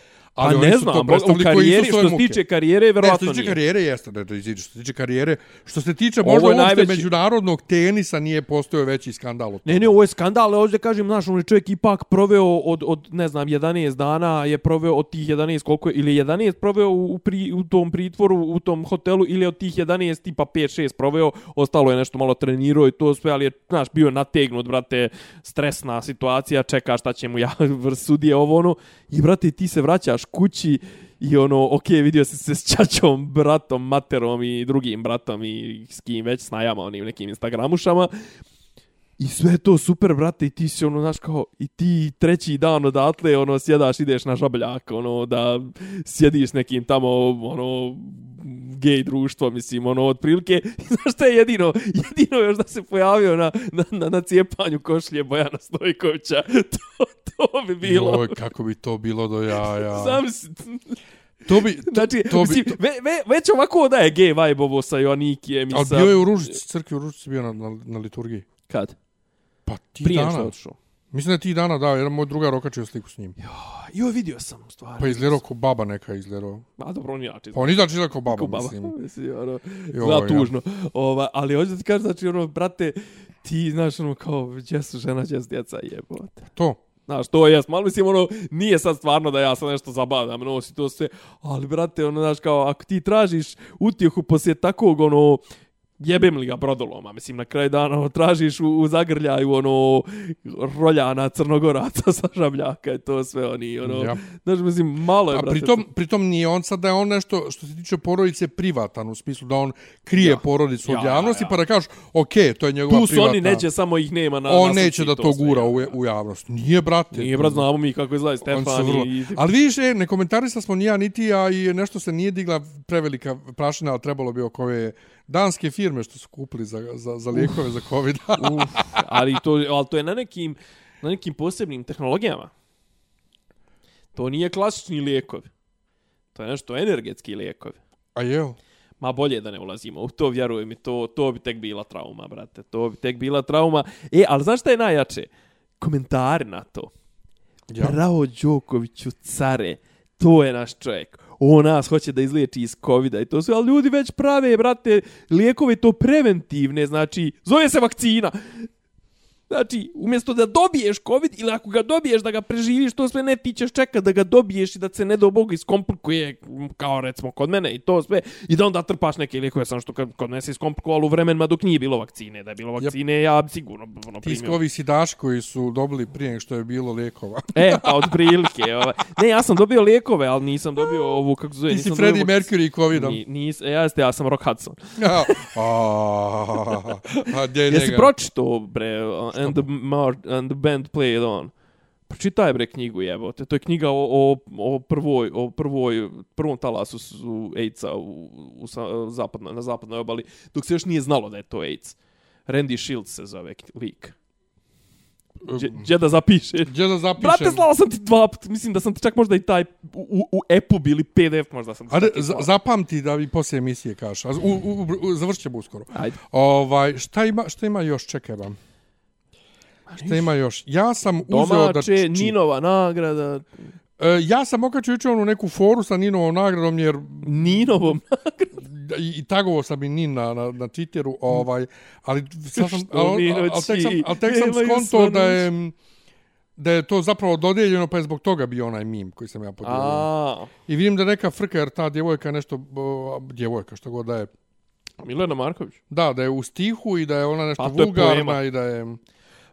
Pa Ali ne znam, to u karijeri, što se tiče karijere, Ne, verovatno što se tiče nije. karijere jeste iziđe. Što se tiče karijere, što se tiče možda uopšte najveći- međunarodnog tenisa nije postojao veći skandal od Ne, ne, ovo je skandal, ali ovdje kažem, znaš, on je čovjek ipak proveo od, od, ne znam, 11 dana, je proveo od tih 11, koliko je, ili 11 proveo u, pri, u tom pritvoru, u tom hotelu, ili od tih 11 tipa 5-6 proveo, ostalo je nešto malo trenirao i to sve, ali je, znaš, bio nategnut, brate, stresna situacija, čeka šta će mu ja, sudije ovo ono, i brate, ti se vraćaš kući I ono, ok, vidio se se s čačom, bratom, materom i drugim bratom i s kim već snajama onim nekim Instagramušama. I sve to super, brate, i ti si ono, znaš, kao, i ti treći dan odatle, ono, sjedaš, ideš na žabljak, ono, da sjediš nekim tamo, ono, gej društvo, mislim, ono, otprilike. Znaš šta je jedino, jedino još da se pojavio na, na, na, na cijepanju košlje Bojana Stojkovića. To, to bi bilo. Joj, kako bi to bilo do jaja. Sam si, To bi, to, znači, to mislim, bi, to, ve, ve, već ovako da je gej vibe ovo sa Joannikijem i ali sa... bio je u Ružici, crkvi u Ružici bio na, na, na liturgiji. Kad? Pa ti Prije dana. je otišao. Mislim da je ti dana, da, jedan moj drugar okačio sliku s njim. Jo, vidio sam, u stvari. Pa izgledao ko baba neka izgledao. A dobro, on jači. Pa on izaći izgleda ko baba, Ko baba, mislim. mislim, ono, Joj, izgleda ja. tužno. Ova, ali hoću da ti kažem, znači, ono, brate, ti, znaš, ono, kao, gdje su žena, gdje su djeca, jebote. To. Znaš, to je, malo mislim, ono, nije sad stvarno da ja sad nešto zabavljam, nosi to sve, ali, brate, ono, znaš, kao, ako ti tražiš utjehu poslije takvog, ono, jebem li ga brodoloma, mislim, na kraju dana ono, tražiš u, u zagrljaju, ono, roljana crnogoraca sa žabljaka i to sve, oni, ono, Ja. znaš, mislim, malo je, A brate. pritom, pritom nije on sad da je on nešto što se tiče porodice privatan, u smislu da on krije Ja. porodicu od Ja, ja, javnosti, ja. pa da kažeš, ok, to je njegova tu privatna... oni neće, samo ih nema na on na neće da to sve, gura ja. u, u javnost. Nije, brate. Nije, brat, znamo mi kako izgleda Stefani vrlo... i... Ali vidiš, e, ne komentarisa smo ni ja niti ja i nešto se nije digla prevelika prašina, ali trebalo bi oko ove danske firme što su kupili za, za, za lijekove za COVID. Uf, ali to, ali to je na nekim, na nekim posebnim tehnologijama. To nije klasični lijekovi. To je nešto energetski lijekovi. A jel? Ma bolje da ne ulazimo u to, vjeruj mi, to, to bi tek bila trauma, brate. To bi tek bila trauma. E, ali znaš šta je najjače? Komentari na to. Ja. Bravo Đokoviću, care. To je naš čovjek. On nas hoće da izliječi iz covida i to sve, ali ljudi već prave, brate, lijekove to preventivne, znači, zove se vakcina. Znači, umjesto da dobiješ covid ili ako ga dobiješ da ga preživiš, to sve ne ti ćeš čekat da ga dobiješ i da se ne do Boga iskomplikuje, kao recimo kod mene i to sve, i da onda trpaš neke lijekove, samo što kod mene se iskomplikovalo u vremenima dok nije bilo vakcine. Da je bilo vakcine, ja bi sigurno ono, primio. Tiskovi sidaši koji su dobili prije što je bilo lijekova. E, pa od prilike. Ovaj. Ne, ja sam dobio lijekove, ali nisam dobio ovu, kako zove, Ti si nisam Freddie. Mercury i Covidom. Ni, nis, e, jeste, ja sam Rock Hudson. Ja. A, a gdje je Jesi njega? pročito, bre, uh, and the, mar, and the band played on. Pročitaj bre knjigu jebote. To je knjiga o, o, o prvoj o prvoj prvom talasu su AIDS-a u, u, zapadnoj na zapadnoj obali dok se još nije znalo da je to AIDS. Randy Shields se zove lik. Gdje- Gdje da zapiše? Gdje da zapišem? Brate, slao sam ti dva puta. Mislim da sam ti čak možda i taj u, u, u EPUB ili PDF možda sam ti Ajde, za, zapamti da vi poslije emisije kažeš. A, U, u, u, završit ćemo uskoro. Ajde. Ovaj, šta ima, šta ima još, čekaj vam. Šta ima još? Ja sam uzeo da... Domaće, či- Ninova nagrada, E, ja sam okačio jučer onu neku foru sa Ninovom nagradom, jer Ninovom. i, i tagovo sam i Nin na, na, na Twitteru, ovaj, ali sad sam, ali, ali, ali tek sam, ali tek sam skonto da je da je to zapravo dodijeljeno, pa je zbog toga bio onaj mim koji sam ja podijelio. I vidim da neka frka, jer ta djevojka je nešto, djevojka, što god da je, Milena Marković. da, da je u stihu i da je ona nešto Pa, vulgarna i da je...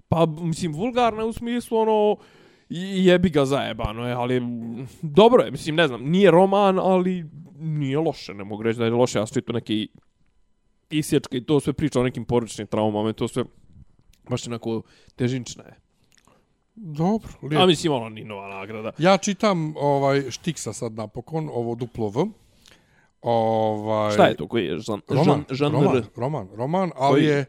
Pa, mislim, vulgarna u smislu, ono, jebi ga zajebano je, ali dobro je, mislim, ne znam, nije roman, ali nije loše, ne mogu reći da je loše, ja sam čitao neke isječke i to sve priča o nekim porodičnim traumama to sve baš onako težinčna je. Dobro, A lijepo. mislim, ono, ni nova nagrada. Ja čitam ovaj Štiksa sad napokon, ovo duplo V. Ovaj, Šta je to, koji je žan, Roman, žan, žanr? roman, roman, roman, ali Koji- je...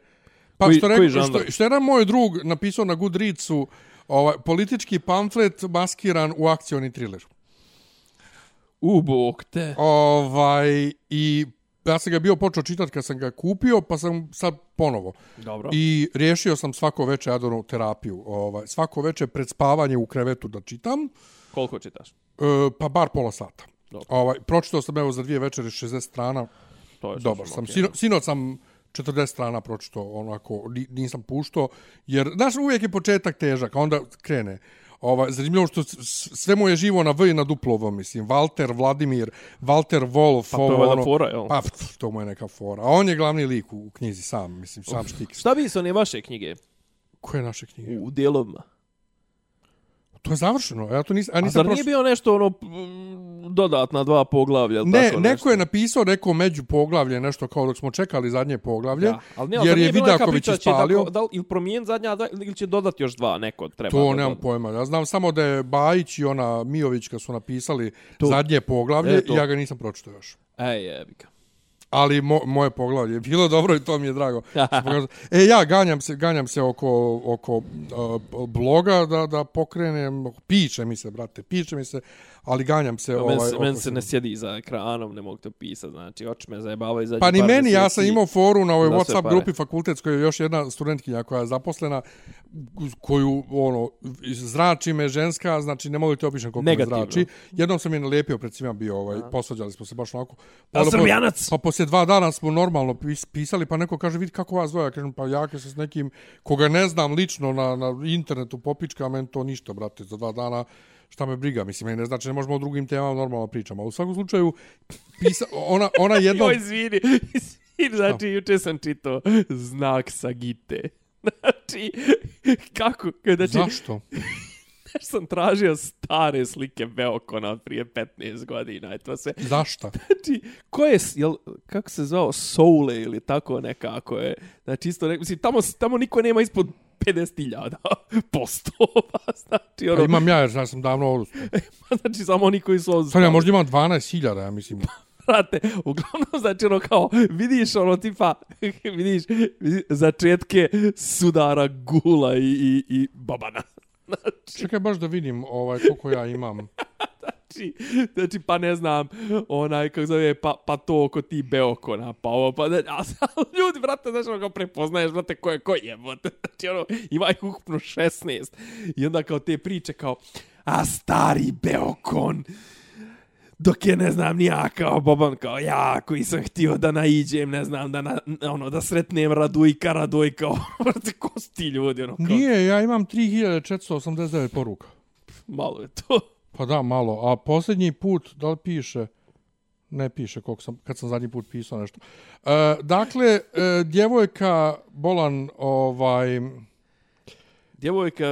Pa koji- što, koji rekao, žanr? što, što je jedan moj drug napisao na Goodreadsu, ovaj, politički pamflet maskiran u akcioni thriller. U, bok te. Ovaj, I ja sam ga bio počeo čitati kad sam ga kupio, pa sam sad ponovo. Dobro. I riješio sam svako veče Adonu terapiju. Ovaj, svako veče pred spavanje u krevetu da čitam, Koliko čitaš? e, pa bar pola sata. Dobro. Ovaj, pročitao sam evo za dvije večeri 60 strana. To je Dobar sam. okej, Sino, sinoć sam 40 strana pročitao, onako, ni- nisam puštao, jer, znaš, uvijek je početak težak, a onda krene. Ovaj, zanimljivo što sve mu je živo na V i na duplo V, mislim. Walter, Vladimir, Walter Wolf, Pa to je valjda fora, jel? Pa, pf, to mu je neka fora. A on je glavni lik u, u knjizi sam, mislim, sam štik. Šta bi se one vaše knjige Koje je naše knjige? u dijelovima? To je završeno, ja to nisam, A nisam zar nije bio nešto ono, dodatna dva poglavlja, Ne, tako neko nešto. je napisao neko među poglavlje, nešto kao dok smo čekali zadnje poglavlje, Ja, ali ne, jer je Vidaković da ispalio. Da li, ili promijen zadnja dva, ili će dodati još dva, neko treba. To da nemam doda. pojma. Ja znam samo da je Bajić i ona Mijovićka su napisali To. zadnje poglavlje E, i ja ga nisam pročitao još. Ej, jebi ga. Ali mo, moje poglavlje je bilo dobro i to mi je drago. e, ja ganjam se, ganjam se oko, oko uh, bloga da, da pokrenem, piše mi se, brate, piše mi se, ali ganjam se. Men, ovaj, se, men se ne sjedi za ekranom, ne mogu to pisati, znači, oči me zajebavaju zadnji Pa ni meni, ja sam imao foru na ovoj za WhatsApp pare. grupi fakultetskoj, je još jedna studentkinja koja je zaposlena, koju, ono, zrači me ženska, znači ne mogu ti opišem koliko Negativno. me zrači. Jednom sam je nalijepio pred svima bio, ovaj, posvađali smo se baš onako. A onda po- Srbijanac? Pa poslije dva dana smo normalno pis- pisali, pa neko kaže, vidi kako vas dvoja, kažem, pa ja kad se s nekim, koga ne znam lično na, na internetu popička, meni to ništa, brate, za dva dana šta me briga, mislim, meni ne znači, ne možemo o drugim temama normalno pričamo. U svakom slučaju, pisa, ona, ona jednom... Joj, izvini, izvini, znači, juče sam čitao znak Sagite. Znači, kako, znači, Zašto? Znaš, sam tražio stare slike Beokona od prije 15 godina i to se... Zašto? Znači, ko je, jel, kako se zvao, Soule ili tako nekako je. Znači, isto, ne, mislim, tamo, tamo niko nema ispod 50.000 postova, znači, Pa ono, imam ja, jer ja sam davno ovo... znači, samo oni koji su Sad ja možda imam 12.000, ja mislim. Brate, uglavnom, znači, ono kao, vidiš, ono, tipa, vidiš, vidi- začetke sudara Gula i, i, i Babana. Znači, Čekaj baš da vidim ovaj, koliko ja imam. Znači, znači, pa ne znam, onaj, kako zove, pa, pa to oko ti Beokona, pa ovo, pa, ne, a ljudi, brate, znaš, ono, kao prepoznaješ, brate, ko je ko je, brate, znači, ono, ima ih ukupno 16, i onda kao te priče, kao, a stari Beokon, dok je, ne znam, nija kao Boban, kao ja, koji sam htio da naiđem, ne znam, da, na, ono, da sretnem Radujka, Radujka, ono, brate, ko su ti ljudi, ono, kao, Nije, ja imam 3489 poruka. malo je to. Pa da, malo. A posljednji put, da li piše? Ne piše koliko sam, kad sam zadnji put pisao nešto. E, dakle, e, djevojka Bolan, ovaj... Djevojka,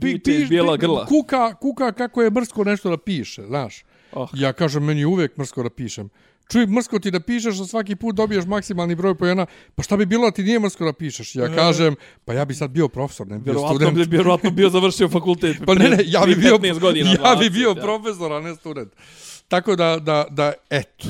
pi- iz bijela grla. Kuka, kuka kako je mrsko nešto da piše, znaš. Oh. Ja kažem, meni je uvijek mrsko da pišem. Čuj, mrsko ti da pišeš, a svaki put dobiješ maksimalni broj pojena. Pa šta bi bilo da ti nije mrsko da pišeš? Ja kažem, pa ja bi sad bio profesor, ne bi bio Vjerovatno student. bi vjerovatno bio završio fakultet. Pa ne, ne, ja bi bio, 15 godina. ja bi 20, bio profesor, a ne student. Tako da, da, da, eto,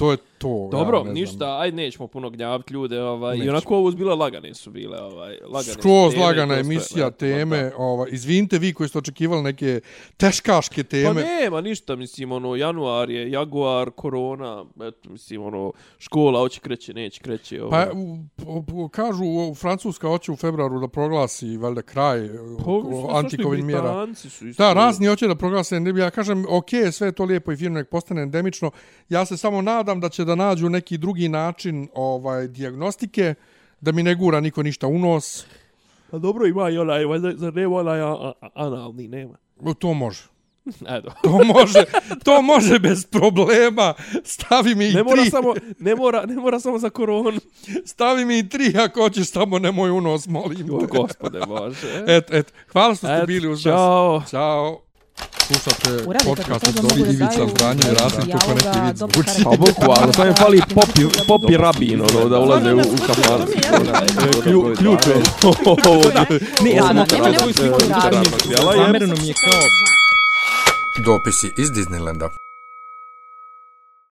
to je to. Dobro, ja ne znam. ništa, ajde nećemo puno gnjaviti ljude, ovaj, i onako ovo bile lagane su bile, ovaj, lagane Skroz teme, lagana emisija, da, teme. Ovaj, izvinite vi koji ste očekivali neke teškaške Pa teme. nema ništa, mislim, ono, januar je, jaguar, korona, eto, mislim, ono, škola, hoće kreće, neće kreće, ovaj. Pa u, u, kažu u Francuska hoće u februaru da proglasi valjda kraj Pa, o, antikovid mjera. Britanci su isto. Da, razni hoće da proglase. Ja kažem, ok, sve je to lijepo i fino, nek postane endemično. Ja se samo nadam da će da nađu neki drugi način ovaj dijagnostike, da mi ne gura niko ništa u nos. Pa dobro, ima i onaj, zar nema onaj analni, nema. To može. Edo. To može, to može bez problema. Stavi mi i Ne mora tri. samo, ne mora, ne mora samo za koronu. Stavi mi i tri ako hoćeš, samo nemoj u nos, molim O, gospode Bože. Et, et, hvala što ste Et, bili uz nas. Ćao. Ćao. Slušate podcast od da Ivica Zdanje i Rasim, kako neki zvuči. Pa bukvalno, samo je fali popi, popi rabin, ono, da ulaze u, u kafan. Klju, ključ je. Ne, ja sam Nema- nema. Jela je- Zamereno mi je kao... Dopisi iz Disneylanda.